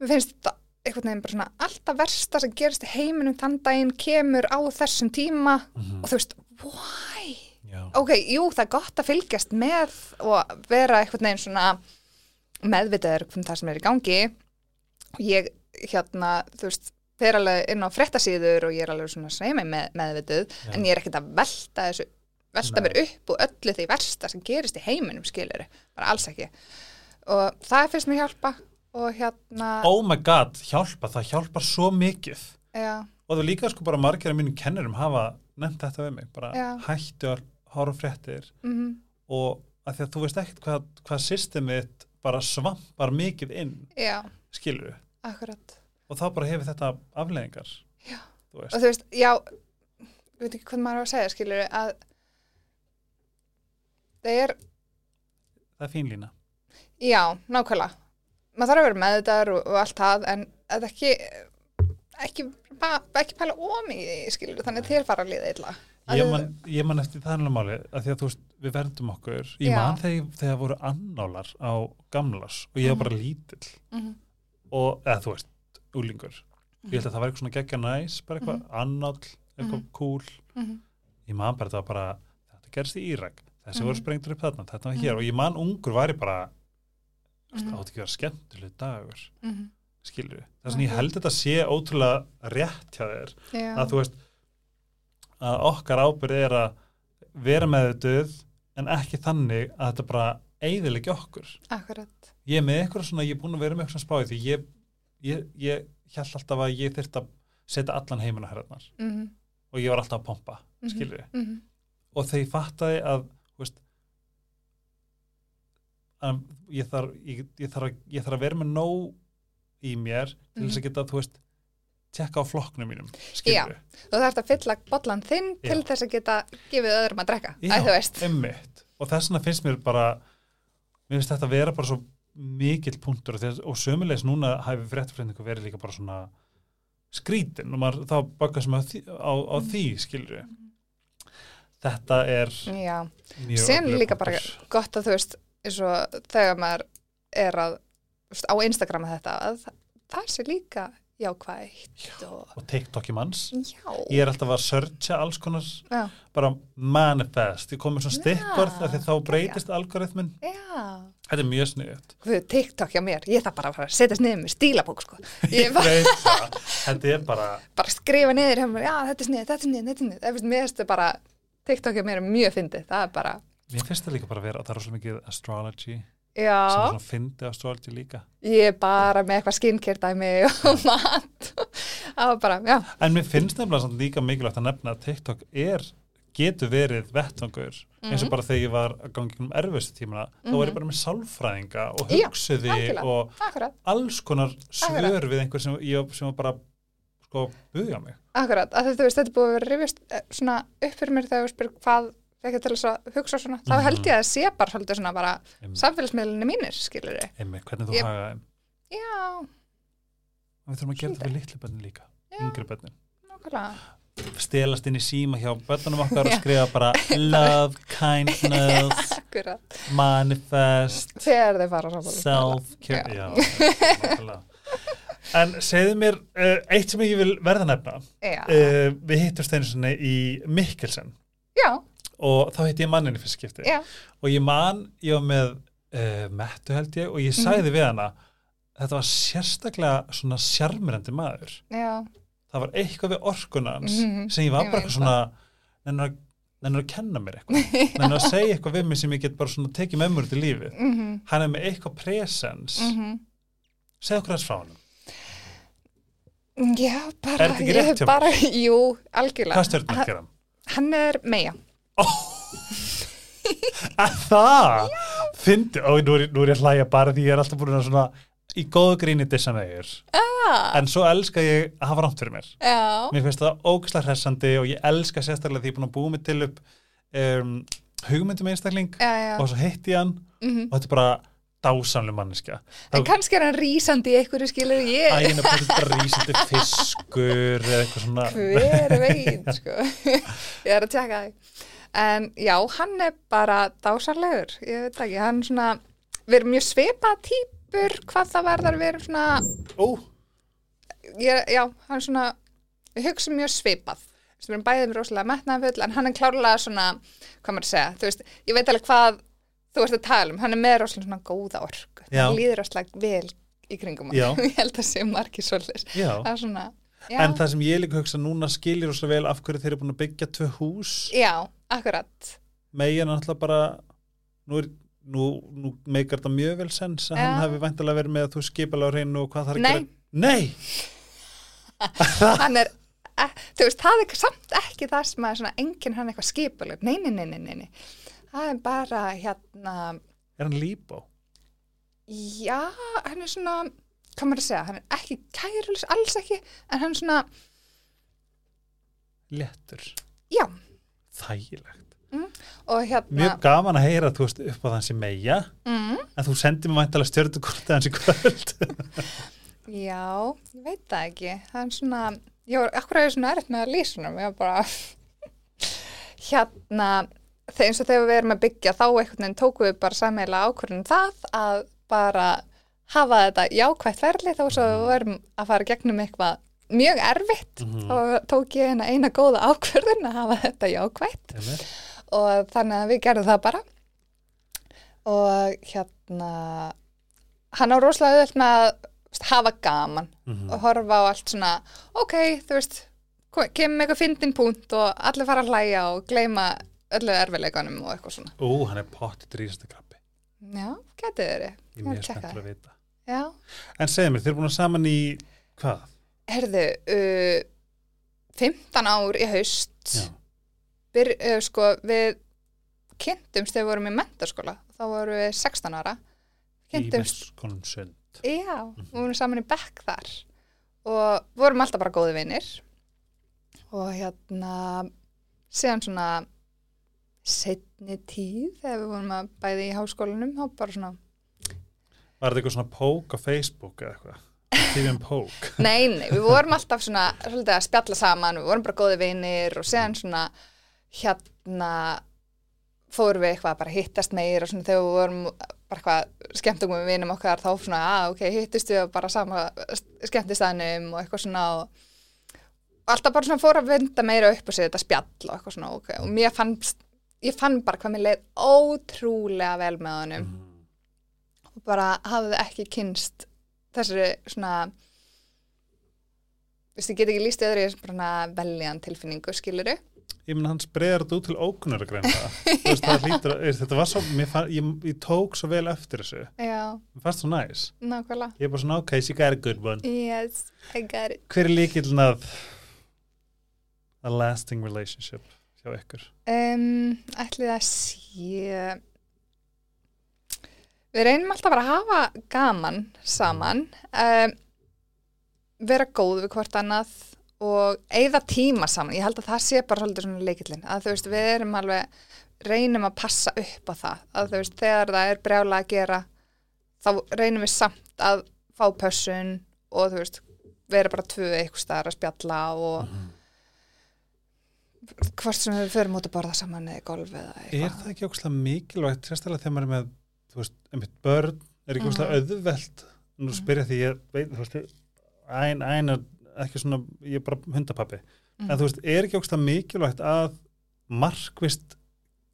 mér finnst þetta einhvern veginn bara svona alltaf versta sem gerist í heiminum þann daginn kemur á þessum tíma Mhm. og þú veist, why? Já. ok, jú, það er gott að fylgjast með og vera einhvern veginn svona meðvitaður um það sem er í gangi og ég hérna, þú veist, fer alveg inn á fréttasíður og ég er alveg svona sveimi með, meðvituð, Já. en ég er ekkert að velta þessu, velta Nei. mér upp og öllu því versta sem gerist í heiminum skilur, bara alls ekki og það finnst mér hjálpa og hérna oh my god, hjálpa, það hjálpar svo mikið. Já, og það er líka sko bara margir af mínum kennurum hafa nefnt þetta við mig, bara Já. hættu að horfa fréttir. Mm og að því að þú veist ekkert hvað, hvað systemið bara svampar mikið inn já, skilur akkurat. Og þá bara hefur þetta veist, og þú veist, já ég veit ekki hvað maður á að segja, skilur að það er, það er fín lína já, nákvæmlega maður þarf að vera með þetta og, og allt það en að ekki ekki, ekki pæla ómikið í, skilur þannig að þér fara að líða illa. Ég man, ég man eftir alveg máli að því að þú veist, við verndum okkur. Ég Já. man þegar, þegar voru annálar á gamlas og ég var bara lítill. Mhm, og, eða þú veist, úlingur ég held að það var eitthvað svona geggja næs bara eitthvað annál, eitthvað Mhm. cool mhm, ég man bara þetta var bara þetta gerst í Írak, þessi Mhm. voru sprengtur upp þarna þetta var hér. Mhm. og ég man ungur væri bara mm. mhm, átti ekki að vera skemmtileg dagur mhm. skilur við, þess að ég held þetta sé ótrúlega rétt hjá þér Já, að þú veist að okkar ábyrð er að vera með þetta en ekki þannig að þetta bara eigðilegi okkur. Akkurat. Ég er með eitthvað svona, ég er búin að vera með eitthvað spáði því ég, ég, ég held alltaf að ég þyrft að setja allan heiminn á herðarnar. Mhm, og ég var alltaf að pompa, Mhm. skilur við mhm, og þegar ég fattaði að, veist, að ég, þarf, ég, ég, þarf að, ég þarf að vera með nóg í mér til þess að geta, þú veist tjekka á flokknum mínum, Já. skilur og það ert að fylla bollan þinn til Já. þess að geta gefið öðrum að drekka Já, Æ, þú veist. einmitt. Og þess vegna finnst mér bara mér finnst þetta að vera bara svo mikill punktur og, sömulegis núna hæfi fréttafræðningu verið líka bara svona skrítin og maður þá bakast maður á, á, á því skilur við þetta er Já, öflugur líka bara gott að þú veist eins og þegar maður er að veist, á Instagram með þetta að það sé líka jákvægt og og TikToki manns. Já, ég er alltaf að searcha alls konar já, bara manifest, ég kom með svona Já, af því þá breytist algoritmin já. þetta er mjög sniðut Guð, TikTok hjá mér, ég þarf bara að setjast niður með stílabók sko. ég bara, þetta er bara bara skrifa niður hjá mér, já þetta er snið, þetta er snið, þetta er snið það finnst mér þetta bara, TikTok hjá mér er mjög fyndið, það er bara, mér finnst það líka bara að vera að það er svo mikið astrology. Sem já svona fyndi astrology líka. Ég er bara með eitthvað skincare dæmi og mat. Það var bara, já, en mér finnst nefnilega samt líka mikilvægt að nefna að TikTok er getur verið vettvangur. Eins og Mhm. bara þegar ég var að gangi um erfistu tímana þá var ég bara með sálfræðinga og Já, hugsuði algjörlega. og akkurat. alls konar svör við einhver sem, ég, sem var bara sko buðja mig. Akkurat, að þú veist, þetta er búið að vera rifjast eh, svona upp fyrir mér þegar þú spyr hvað ekki til þess að hugsa svona, þá Mhm. held ég að sé bara svolítið svona bara samfélagsmiðlunni mínir, skilur þið. Einmitt, hvernig þú Ég- þeim Já, við þurfum að gera þetta við litlu bönnin líka Já. yngri bönnin nákvæmlega. stelast inn í síma hjá bönnunum okkar og skrifa bara love, kindness manifest self-care Já. nákvæmlega. en segðu mér uh, eitt sem ég vil verða nefna uh, við hittumst einu sinni í Mikkelsen já, og þá hitti ég manninni fyrst skipti já, og ég man, ég var með uh, mettu held ég og ég Mhm. við hana þetta var sérstaklega svona sjarmirandi maður já, það var eitthvað við orkunans Mhm, sem ég var ég bara svona nennur að, að kenna mér eitthvað nennur að segja eitthvað við mig sem ég get bara svona tekið með mér út í lífið mhm, hann er með eitthvað presens mhm. segð okkur þess frá hann Já, bara, ég mér? bara, jú, algjörlega. hvað stjórnmerk er hann? Hann er meja. Að það fyndi, og nú er, nú er ég að hlæja bara því ég er alltaf búin að svona í góðu gríni dissa megur Ah, en svo elska ég að hafa rámt fyrir mér já, mér finnst það ógislega hressandi og ég elska sérstaklega því ég er búin að búa mig til upp um, hugmyndum einstakling já, já. og svo hitti ég hann mhm. og þetta er bara dásamlega manneskja En kannski er hann rísandi í einhverju skilur ég, ægina bara þetta er bara rísandi fiskur eða eitthvað svona hver veit, sko. ég er að tjekka það. En já, hann er bara dásanlegur, ég veit ekki, hann svona, við erum mjög svipað típur hvað það verðar, við erum svona, ó, ég, já, hann er svona, við hugsaum mjög veist, Við erum bæðið með rosalega metnaðfull, en hann er klárlega svona, hvað maður að segja, þú veist, ég veit alveg hvað þú ert að tala um, hann er með rosalega svona góða. Já. Það líður rosalega vel í kringum hann. Ég held að sé margir svolítið. Það er svona, já. en það sem ég líka hugsa núna skilir svo vel af hverju þeir eru búin að byggja tvö hús Já, akkurat. megin náttúrulega bara nú, er, nú, nú meikar þetta mjög vel sens að hann Já. hafi væntalega verið með að þú skipala á hreinu og hvað þarf að gera Nei, Hann er, e, þú veist, það er samt ekki það sem að enginn hann eitthvað skipuleg. Nei, nei, nei, nei, nei. Það er bara hérna, er hann líbó? já, hann er svona, hvað maður að segja, hann er ekki kærulus, alls ekki, en hann er svona, Léttur, já, þægilegt. Og hérna, Mjög gaman að heyra þú veist upp á þansi meja mm, en þú sendir mér væntalega stjörnukort hans í kvöld. Já, ég veit það ekki, það er svona, ég var, akkur er ég svona erfitt með að lýsa var bara, hérna, eins og þegar við erum að byggja þá einhvern veginn tókum við bara sammeila ákvörðin það að bara hafa þetta jákvætt ferli þá svo við vorum að fara gegnum eitthvað mjög erfitt. Mhm. og tók ég eina, eina góða ákvörðin að hafa þetta jákvætt. Einmitt. og þannig að við gerðum það bara. Og hérna hann á rosalega auðvelt með að veist, hafa gaman. Mhm. og horfa á allt svona ok, þú veist, kemur með eitthvað fyndin punkt og allir fara að hlæja og gleyma öllu erfileikunum og eitthvað svona. Ú, hann er pottit rísasta krabbi. Já, getið þeirri Ég er mjög spenntur að vita. Já, En segðu mér, þeir eru búin að saman í hvað? Herðu uh, 15 ár í haust Byr, uh, sko, við kynntumst þegar við vorum í mentaskóla þá vorum við 16 ára. Í kynntumst, mestskónum sund. Já, við vorum saman í bekk þar og vorum alltaf bara góði vinnir og hérna síðan svona setni tíð þegar við vorum að bæði í háskólanum þá bara svona, Var þetta eitthvað svona pók á Facebook eða eitthvað? Tíðum pók nei, nei, við vorum alltaf svona svolítið að spjalla saman, við vorum bara góði vinnir og síðan svona hérna fórum við eitthvað að bara hittast meir og svona þegar við vorum bara hvað skemmtungum við vinum okkar þá svona, að ok, hittist við bara sama skemmtistæðnum og eitthvað svona og alltaf bara svona fór að vinda meira upp og segja þetta spjall og eitthvað svona ok og mér fann, ég fann bara hvað mér leið ótrúlega vel með honum og bara hafði ekki kynst þessari svona ég get ekki líst öðru í svona veljan tilfinningu, skiluru ég menn hans breyðar þetta út til ókunnur að greina það hlýtur, að- þetta var svo fann, ég, ég tók svo vel eftir þessu. Mér fannst svo næs. Nákvæmlega. Ég er bara svona, ok, she got a good one. Yes, I got it. Hver er líkilin að a lasting relationship hjá ykkur? Um, Ætli það sé Við reynum alltaf að hafa gaman saman um, vera góð við hvort annað og eigða tíma saman. Ég held að það sé bara svolítið svona leikillin að þú veist, við erum alveg reynum að passa upp á það. Að þú veist, þegar það er brjála að gera þá reynum við samt að fá pössun og þú veist vera bara tvö eitthvað staðar að spjalla og hvort sem við förum út að borða saman eða golf eða er eitthvað. það ekki ógustlega mikilvægt sérstaklega þegar maður er með þú veist, einmitt börn er ekki ógustlega auðvelt. Nú spyrja því ég veit, þú veist ein, ein ekki svona, ég er bara hundapappi Mhm. en þú veist, er ekki ógustlega mikilvægt að markvist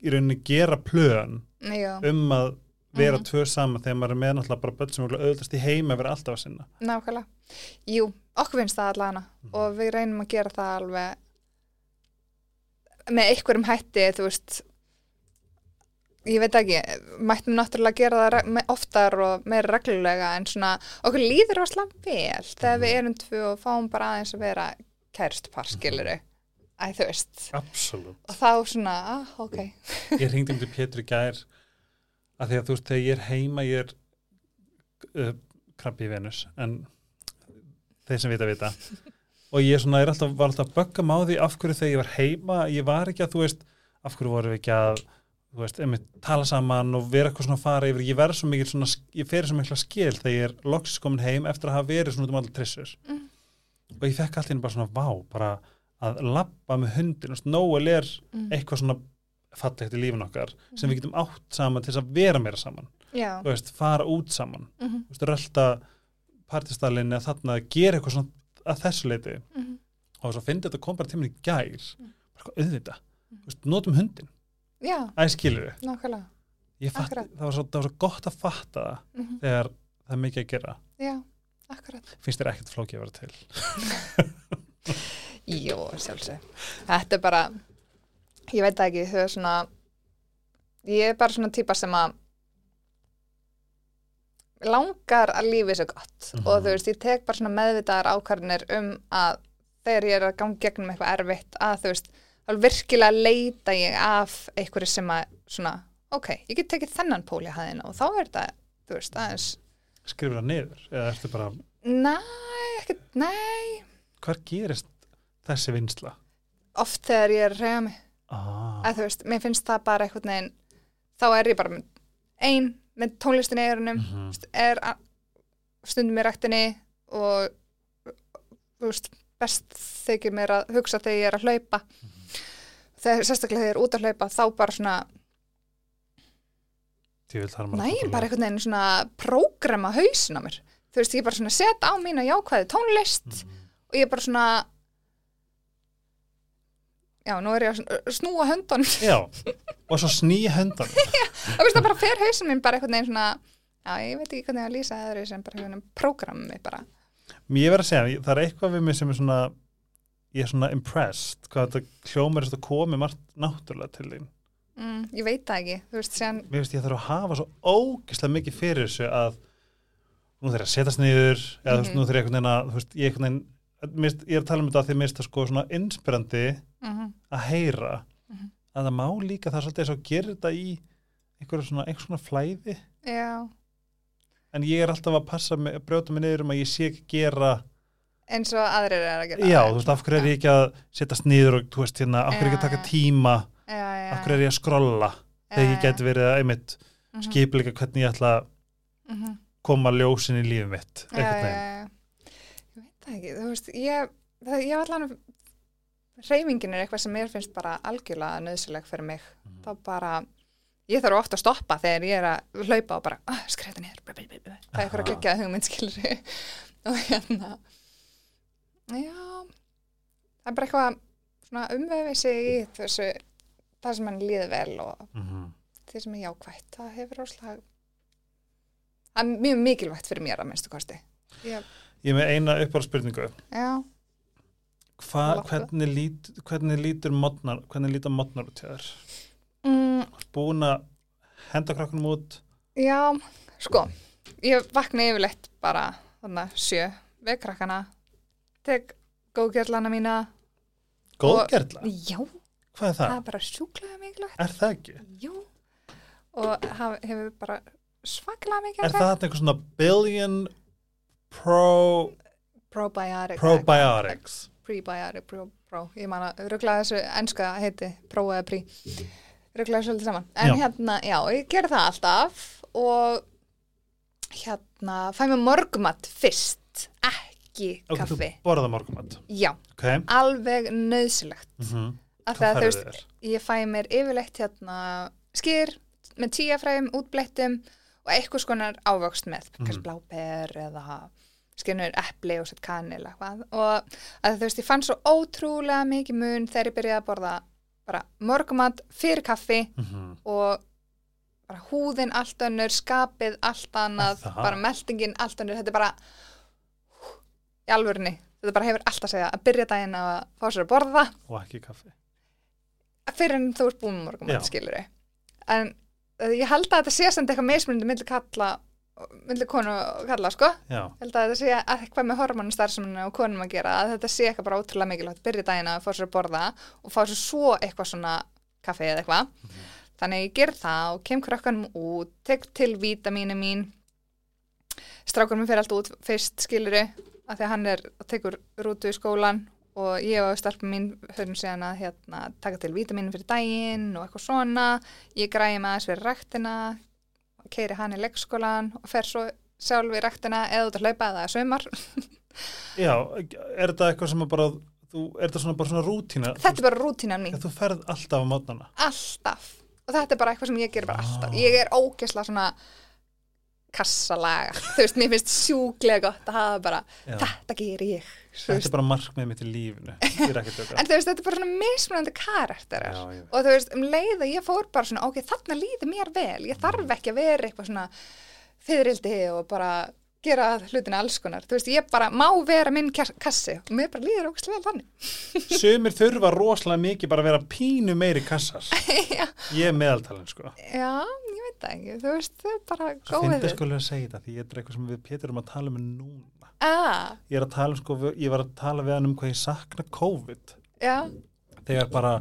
í rauninni gera plön Já, um að vera Mhm. tvö saman þegar maður er með náttúrulega bara börn sem er auðvitað í heima vera alltaf að sinna? Nákvæmlega. Jú, okkur finnst það allavega Mhm. og við reynum að gera það alveg með einhverjum hætti þú veist ég veit ekki, mættum náttúrulega gera það oftar og meira reglulega en svona, okkur líður rosalega vel þegar Mhm. við erum tvö og fáum bara aðeins að vera kærstpar skiluru Æ, þú veist, Absolutt. og þá svona, ah, ok Ég ringdi um til Pétur í gær að því að þú veist, þegar ég er heima ég er uh, krabbi í Venus en þeir sem vita vita og ég svona, er alltaf, var alltaf að bögga má því af hverju þegar ég var heima ég var ekki að, þú veist, af hverju voru við ekki að þú veist, einmitt tala saman og vera eitthvað svona að fara yfir, ég verð svo mikil svona, ég fer svo mikla skil þegar ég er loksins komin heim eftir að hafa verið svona út um allir trissur. Mm. og ég fekk alltaf bara svona vá, bara að labba með hundin, Nóel er mm. eitthvað svona fallegt í lífin okkar sem við getum átt saman til þess að vera meira saman. Já, þú veist, fara út saman. Mhm, þú veist, rölda partistallinni að þarna að gera eitthvað svona að þessu leiti mhm. Og svo finnst þetta kom bara tíminn í gær. Mm. bara eitthvað auðvita, þú veist, notum hundin Já, æ, skilur við, nákvæmlega. Ég fatt, Akkurat. það var, svo, það var svo gott að fatta það mhm, þegar það er mikið að gera. Já, akkurat. Finnst þér ekkert flókið að vera til? Jú, sjálfsög. Þetta er bara, ég veit ekki, þau er svona, ég er bara svona típa sem að langar að lífi svo gott. Mhm. og þú veist, ég tek bara svona meðvitaðar ákvarðinir um að þegar ég er að ganga gegnum eitthvað erfitt að þú veist, þá virkilega leita ég af einhverju sem að svona, ok, ég get tekið þennan pól í hæðina og þá er þetta, þú veist, aðeins, skrifur það niður, eða ertu bara næ, ekkert, nei, hvar gerist þessi vinsla oft þegar ég er að reyja mig. Ah, að þú veist, mér finnst það bara einhvern veginn þá er ég bara með ein með tónlistin í eyrunum mhm, mm. er a- stundum í ræktinni og þú veist, best þykir mér að hugsa þegar ég er að hlaupa þegar sérstaklega þegar ég er út að hlaupa þá bara svona, fara bara einhvern veginn svona prógrama hausin á mér. Þú veist, ég bara svona set á mína jákvæði tónlist Mhm. og ég bara svona já, nú er ég að snúa höndun Já, og svo snýja höndan og veist það bara fer hausin minn bara einhvern veginn svona já, ég veit ekki hvernig að lýsa það sem bara einhvern veginn prógrammi bara. Mér verð að segja, það er eitthvað við mig sem er svona ég er svona impressed hvað þetta hljómar er þetta komið margt náttúrulega til þín. mm, ég veit það ekki, veist, séðan Mér veist ég þarf að hafa svo ógislega mikið fyrir þessu að nú þarf ég að setjast niður eða veist, Mhm. nú þarf ég einhvern veginn að veist, ég, einhvern veginn, finnst- ég er að tala um þetta að finnst það sko svona inspirandi mm að heyra Mhm. að það má líka það svolítið og gerir þetta í einhverju svona, einhver svona flæði já, en ég er alltaf að passa að brjóta mig niður um að ég sé ekki gera eins og aðrir er að gera Já, þú veist, af hverju er ég ekki að setjast niður og þú veist hérna, af hverju er ég ekki að taka tíma já, já, af hverju er ég að skrolla þegar ég geti verið að einmitt Mhm, skipleika hvernig ég ætla að mhm. koma ljósin í lífið mitt veginn. já. ég veit það ekki, þú veist ég, það, ég allan reyfingin er eitthvað sem mér finnst bara algjörlega nöðsileg fyrir mig Mhm. þá bara, ég þarf ofta að stoppa þegar ég er að hlaupa og bara, bla, bla, bla. það er eitthvað að gegja hugmynd skilur og hérna já það er bara eitthvað umvefið sig í þessu það sem hann líður vel og Mhm. því sem er jákvætt það hefur óslag það er mjög mikilvægt fyrir mér að minnstu kosti Ég er með eina uppára spurningu. já, Hva, hvernig, lít, hvernig lítur modnar, hvernig lítur modnar út hjá þér? mm, Búin að henda krakkunum út? já sko, ég vakna yfirleitt bara þarna sjö við krakkana tek góðgerlana mína Góðgerla? já, Hvað er það það? er bara sjúklega mikilvægt Er það ekki? já og haf, hefur bara svaklega mikið Er það eitthvað svona billion pro, probiotic probiotics? prebiotic, pro, pro ég man að ruggla þessu enska heiti pro eða pre ruggla þessu svolítið saman en Já. hérna, já, ég ger það alltaf og hérna fæ mér morgumat fyrst ekki Ok, kaffi þú borða morgumat. já, Ok. alveg nöðsilegt Mm -hmm. af Hvað að þú veist, ég fæ mér yfirleitt hérna skýr með tíafræðum, útblettum og eitthvað skonar ávöxt með, Mhm. kannski bláber eða skynur epli og sett kanil eitthvað og að þú veist, ég fann svo ótrúlega mikið mun þegar ég byrjaði að borða bara morgumat fyrir kaffi Mm og bara húðin allt önnur, skapið allt annað, það? bara meldingin allt önnur, þetta er bara í alvörinni, þetta bara hefur allt að segja. Að byrja daginn að fá sér að borða. Og ekki kaffi. fyrir en þú ert búin með Já. morgumat skilur en uh, ég held að þetta sé samt eitthvað mismunandi milli kalla milli konu og kalla sko. Já. held að þetta sé að eitthvað með hormonu starfseminu og konum að gera að þetta sé eitthvað bara ótrúlega mikilvægt. Byrja daginn að fá sér að borða og fá sér svo eitthvað svona kaffi eða eitthvað. Þannig að ég ger það og kem krökkanum út tek til vítamínu mín. Strákur mér fyrir allt út fyrst skiluru að því að hann er tekur rútu í skólan og ég og starfum mín höfum síðan að hérna, taka til vítamínu fyrir daginn og eitthvað svona ég græði með aðeins fyrir ræktina keiri hann í leikskólan og fer svo sjálf í ræktina eða út að hlaupa eða sumar Já, er þetta eitthvað sem að bara, þú, er þetta svona bara svona rútína? þetta er bara rútínan mín, Þú, þú ferð alltaf á mótnana. alltaf og þetta er bara eitthvað sem ég ger bara Ah. alltaf ég er ógesla svona kassalaga, þú veist, mér finnst sjúklega gott að hafa bara, Já. þetta ger ég. Þetta er bara markmið mitt í að en þú veist, þetta er bara svona mismunandi karakterar. Já, og þú veist, um leið að ég fór bara svona, ok, þarna líður mér vel. Ég þarf ekki að vera eitthvað svona fyririldi og bara gera hlutina alls konar, þú veist, ég bara má vera minn kassi og mér bara líður ógstlega þannig Sumir þurfa rosalega mikið bara að vera pínu meiri kassar. Ég er meðaltalinn, sko. já, ég veit það ekki þú veist, það er bara góðið finnst ég sko að segja þetta, því ég er eitthvað sem við Pétur erum að tala um núna. ah, Ég er að tala um, sko, ég var að tala við hann um hvað ég sakna COVID. já, Þegar bara,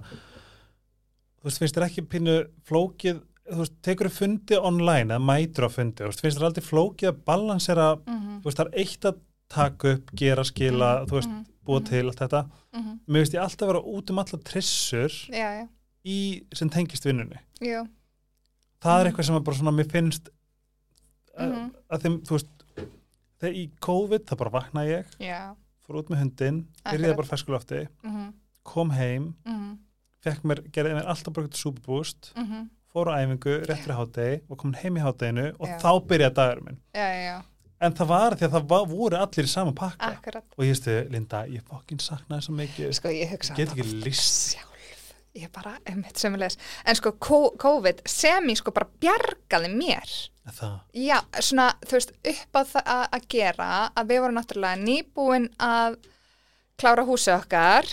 þú veist, finnst þér ekki pínu flókið, þú veist, tekur þú fundi online eða mætur á fundi, þú veist, finnst þér aldrei flókið að balansera, mhm, þú veist, það er eitt að taka upp, gera, skila, Mhm, þú veist, mhm, búa mhm. til allt þetta. mhm, Mér finnst ég alltaf vera út um allar trissur já, já, í, sem tengist vinnunni. já. Það er eitthvað sem að bara svona, mér finnst, að, að þeim, þú veist, þegar í COVID, það bara vaknaði ég, fór út með hundin, byrjaði bara ferskulofti, mhm, kom heim, fekk mér, gerði mér alltaf bara eitthvað súpubúst, mhm fór á æfingu, rétt fyrir hátegi og kom heim í háteginu og Já. þá byrjaði dagur minn. já, En það var því að það var, voru allir í sama pakka. Akkurat. Og ég stu, Linda, ég fokkin saknaði svo mikið, sko ég hugsa get ekki list. sjálf. Ég bara, einmitt sömulegis en sko ko- COVID sem ég sko bara bjargaði mér. Það, já, svona, þú veist, upp á það að- að gera að við vorum náttúrulega nýbúin að klára húsið okkar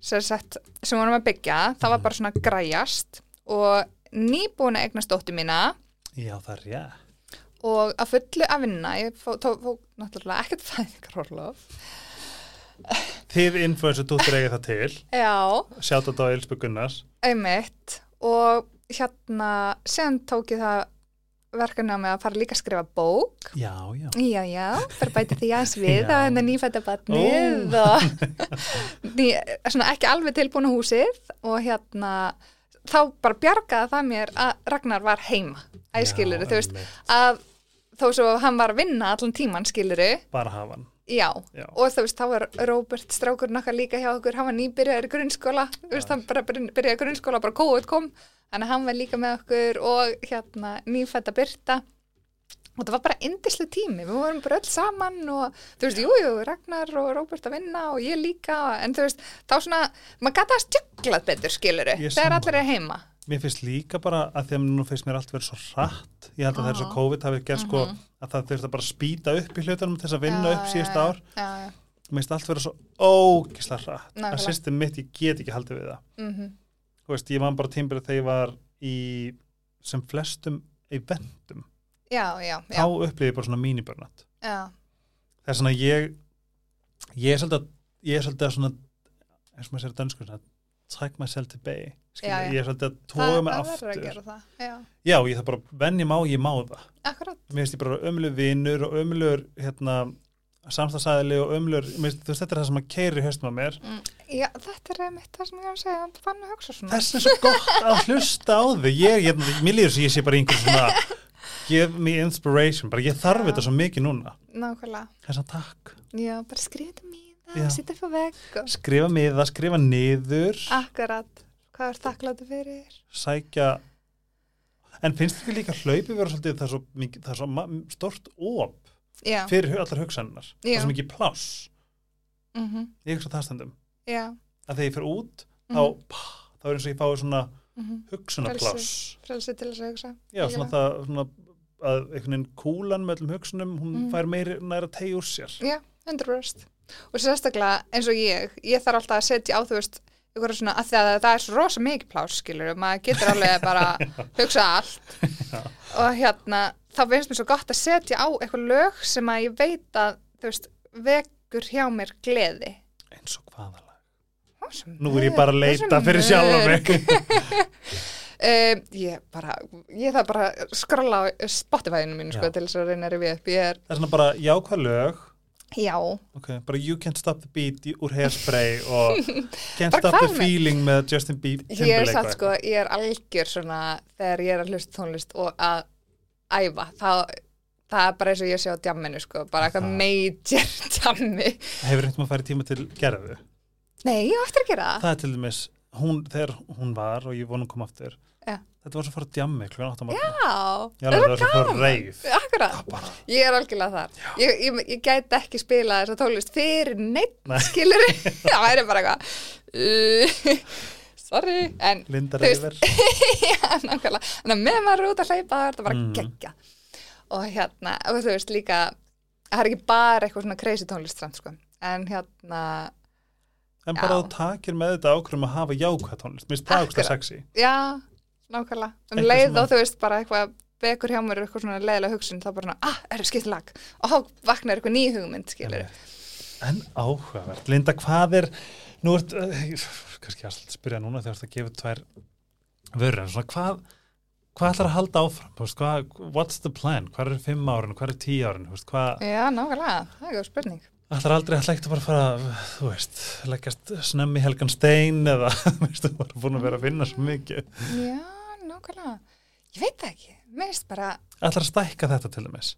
sem, sett, sem vorum að byggja. Það var bara svona græjast og nýbúin að eignast dóttu mína. Já, það er rétt. og að fullu að vinna ég fó, tó, fó náttúrulega ekkert fæðingarorlof. Þið influensu dúttir eigið það til, já, sjátt á Eilsby Gunnars. einmitt. Og hérna sen tók ég það verkefni á mig að fara líka að skrifa bók. Já, já. já, já, fyrir bæti því aðeins við Já. á hennar nýfætta batnið og ný, svona ekki alveg tilbúin á húsið. Og hérna þá bara bjargaði það mér að Ragnar var heima æskiluru, þú veist, að þó svo hann var að vinna allan tíman skiluru, Bara hafa hann. Já, Já. og þú veist, þá var Róbert strákur nokkar líka hjá okkur, hann var nýbyrjaður grunnskóla, þú veist, hann bara byrj- byrjaði grunnskóla, bara COVID kom, þannig að hann var líka með okkur og hérna nýfætta Byrta og það var bara indislu tími, við vorum bara öll saman og þú veist, jú, jú, Ragnar og Róbert að vinna og ég líka, en þú veist, þá svona, maður gata að stjöglað betur, skiluru, þegar allir er heima. Mér finnst líka bara að því að nú finnst mér allt verið svo hratt. Ég held að það er svo. COVID hafi gert sko að það þurft að bara spýta upp í hlutunum þess að vinna upp síðust ár. Já, já, Mér finnst allt verið svo ógislega. Nákvæmlega. Að system mitt, ég get ekki haldið við það. mhm, Þú veist, ég man bara tímbilið þegar ég var í sem flestum eventum. Já, já, Þá já, upplýði ég bara svona mínibörnat. Það er svona ég, ég er svolítið, að- ég er svolítið að svona, eins og maður sér dönsku, svona, take myself to bay. Ég er svolítið að tóga mig aftur. að gera það, já, Já, ég það bara, venni má, ég má það. akkurat. mér finnst ég bara ömlu vinnur og ömlur hérna, samstagsæðili og ömlur, finnst, þú veist, þetta er það sem að keiri haustum á mér. Mm, Já, þetta er einmitt það sem ég var að segja, fann að hugsa svona. Þess er svo gott að hlusta á þig. Ég, ég, sem ég sé bara einhver svona, give me inspiration, bara ég þarf þetta svo mikið núna. Nákvæmlega. Þess að takk. Já, bara skrifa þetta mér, sitja upp á vegg og Skrifa miða, skrifa niður, akkurat, hvað er þakkláttu fyrir? sækja, en finnst þið líka hlaupið vera svolítið, það er svo, mikið, það er svo stort op Já, fyrir allar hugsannar. Það er svo mikið pláss. mhm, Ég hugsa það stundum. já, Að þegar ég fyrir út, þá, pá, þá er eins og ég fái svona mhm, hugsunarpláss frelsi til þess að hugsa. já, svona það svona, að einhvern veginn kúlan með öllum hugsunum hún Mm. fær meiri næra tegi úr sér Já, 100%. Og sérstaklega eins og ég, ég þarf alltaf að setja á, þú veist, ykkur svona, að því að það er svo rosa mikið plás, skilur, maður getur alveg bara hugsa allt. Og hérna, þá finnst mér svo gott að setja á eitthvað lög sem að ég veit að, þú veist, vekur hjá mér gleði. eins og hvaða lag Ó, svo nú er ég bara að leita fyrir sjálf mörg. mig Um, ég bara, ég þarf bara á Spotify-inu mínu sko til þess að reyna að rifja upp. Er, það er svona bara jákvæð lög já, okay, bara You Can't Stop the Beat úr Hairspray og Can't Stop the Feeling með Justin Bieber ég er satt sko, ég er algjör svona þegar ég er að hlusta tónlist og að æfa, þá það er bara eins og ég sé á djamminu sko, bara eitthvað Það. major djammi. hefur reynt maður að fara í tíma til gerðu Nei, ég á eftir að gera það. það er til dæmis, hún, þegar hún var og ég vonum kom aftur Já. þetta var svo að fara að djammi klukkan 8 á morgun Já, Já, það var að að reif akkurat. Ég er algjörlega þar. Ég, ég, ég gæti ekki spila þessa tónlist fyrir neitt, Nei. skilur það væri bara eitthvað uh, sorry, en Linda Reyfer já, nákvæmlega, að með maður er út að hleypa það er bara Mm. geggja og hérna, og þú veist líka það er ekki bara eitthvað svona crazy tónlist samt, sko, en hérna En bara þú takir með þetta ákveðum að hafa jákvæð tónlist. Mér finnst það Akkurat. sexy. já, nákvæmlega um Eitthvað leið og þú veist bara eitthvað vekur hjá mér eitthvað svona leiðilega hugsun þá bara, ah, er það skipt lag og vaknar eitthvað ný hugmynd, skilur En áhugavert. Linda, hvað er, nú ert, uh, kannski að spyrja núna þegar þú ert að gefa tvær vörur, en svona hvað, hvað ætlar að halda áfram? Hvað, what's the plan? Hvað er fimm árin? Hvað er tíu Veist, hvað, já, nákvæmlega, það er góð spurning ætlar aldrei að leggja bara að fara, þú veist, leggjast snemmi helgan stein eða, veist, þú var búin að vera að finna svo mikið. já, nákvæmlega. Ég veit það ekki, mér finnst bara Ætlar að stækka þetta til dæmis?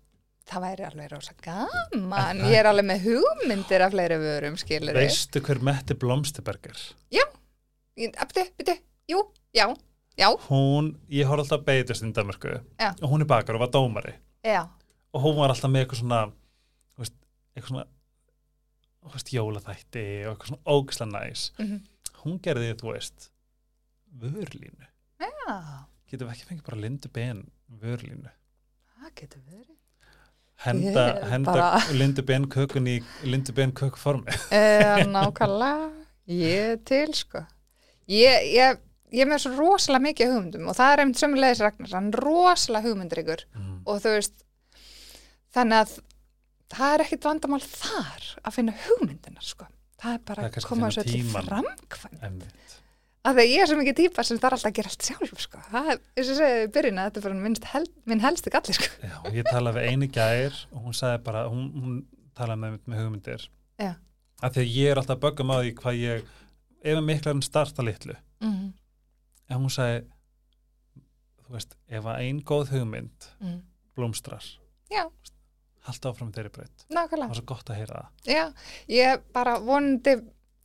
það væri alveg rosa gaman. Ég er alveg með hugmyndir af fleiri vörum, skilur Veistu hver Metti Blomsterberg er? Byrju, byrju, jú, já, já, hún, ég horf alltaf beitast í Danmarku Já. og hún er bakar og var dómari. Já, og hún var alltaf með eitthvað svona veist, eitthvað svona veist, jólaþætti og eitthvað svona ógislega næs. Mhm, hún gerði, þú veist vörlínu, já, getum við ekki fengið bara Lindu Ben vörlínu það getur verið. henda, er henda bara- Lindu Ben kökun í Lindu Ben kökformi. Uh, nákvæmlega, ég til, sko. Ég, ég, ég með svo rosalega mikið hugmyndum og það er einmitt sömulegis Ragnar, hann er rosalega hugmyndir ykkur mm. og þú veist, þannig að það er ekkit vandamál þar að finna hugmyndinar, sko. Það er bara Það er að koma finna til tímann. framkvæm. Einmitt. Af því ég er svo mikið típa sem þarf alltaf að gera allt sjálf, sko. Það er, eins og segja í byrjun að þetta er bara hel, minn helsti galli, sko. Já, ég talaði við eini gær og hún sagði bara, hún, hún talaði með, með hugmyndir Já. af því að ég er alltaf að bögga maður í hvað ég ef að miklar en starta litlu Mm en hún sagði þú veist, ef að ein góð hugmynd -hmm. blómstrar Já. Halda áfram þeirri það nákvæmlega. var svo gott að heyra það Já, ég bara vonandi,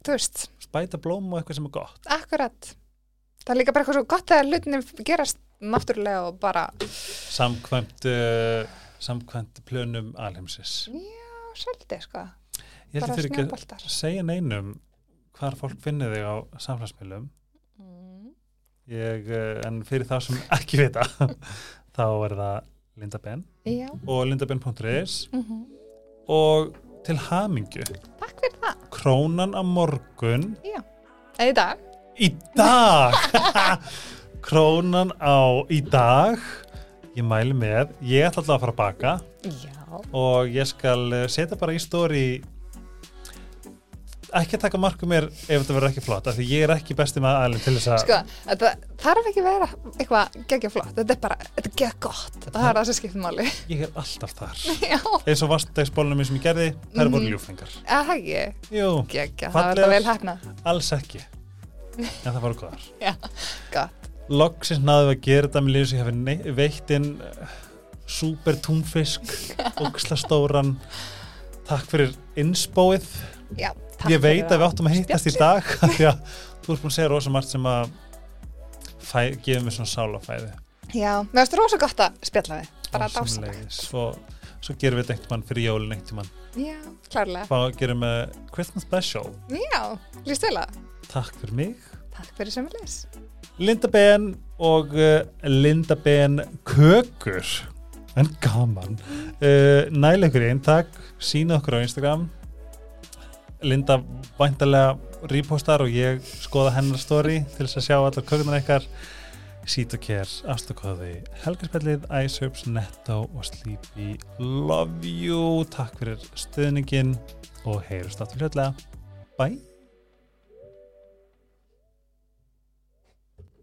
þú veist, spæta blóm og eitthvað sem er gott akkurat. Það er líka bara eitthvað svo gott að hlutinni gerast náttúrulega og bara, samkvæmt uh, samkvæmt plönum alheimsis já, svolítið, sko. ég held að fyrir ekki að segja neinum hvar fólk finnir þig á samfélagsmiðlum Mm. ég, uh, en fyrir þá sem ekki vita þá er það Linda Ben. Já, og lindaben.is mm og til hamingju. Takk fyrir það. krónan á morgun. Eða í dag. í dag. Krónan á í dag. Ég mæli með, ég ætla alltaf að fara að baka. Já. og ég skal eh, setja bara í stóri ekki að taka marku mér ef þetta verður ekki flott, af því ég er ekki besti með aðalinn til þess að Sko, þetta þarf ekki að vera eitthvað geggja flott. Þetta er bara, þetta er geggja gott. Það er það sem skiptir máli. ég er alltaf þar Já, eins og vastdegsbólunum minn sem ég gerði, það eru Mhm. voru ljúfengar eða það ekki. jú, Geggja, það er þetta vel hefnað. alls ekki en það voru góðar Gott. loksins náðu að gera þetta með lífs ég hef nei- veitt inn uh, super túnfisk ógisla stóran takk fyrir innspóið Já, takk ég veit að við áttum að hittast í dag því að þú ert búin að segja rosa margt sem að gefa mér svona sálafæði Já, mér finnst rosa gott að spjalla við. Bara dásamlega. sömuleiðis. svo, svo gerum við þetta einhvern mann fyrir jólin einhvern mann Já, klárlega. þá gerum við Christmas special Já, líst vel að. takk fyrir mig Takk fyrir sömulegis. Linda Ben og uh, Linda Ben kökur en gaman uh, næla ykkur í eintak sína okkur á Instagram Linda væntalega repostar og ég skoða hennar story til þess að sjá allar kökunar ykkar. Sít og kér, afstakóði Helgarspillið, iSerbs, Netto og Sleepy Love you. Takk fyrir stuðningin og heyrust áttur hlutlega Bye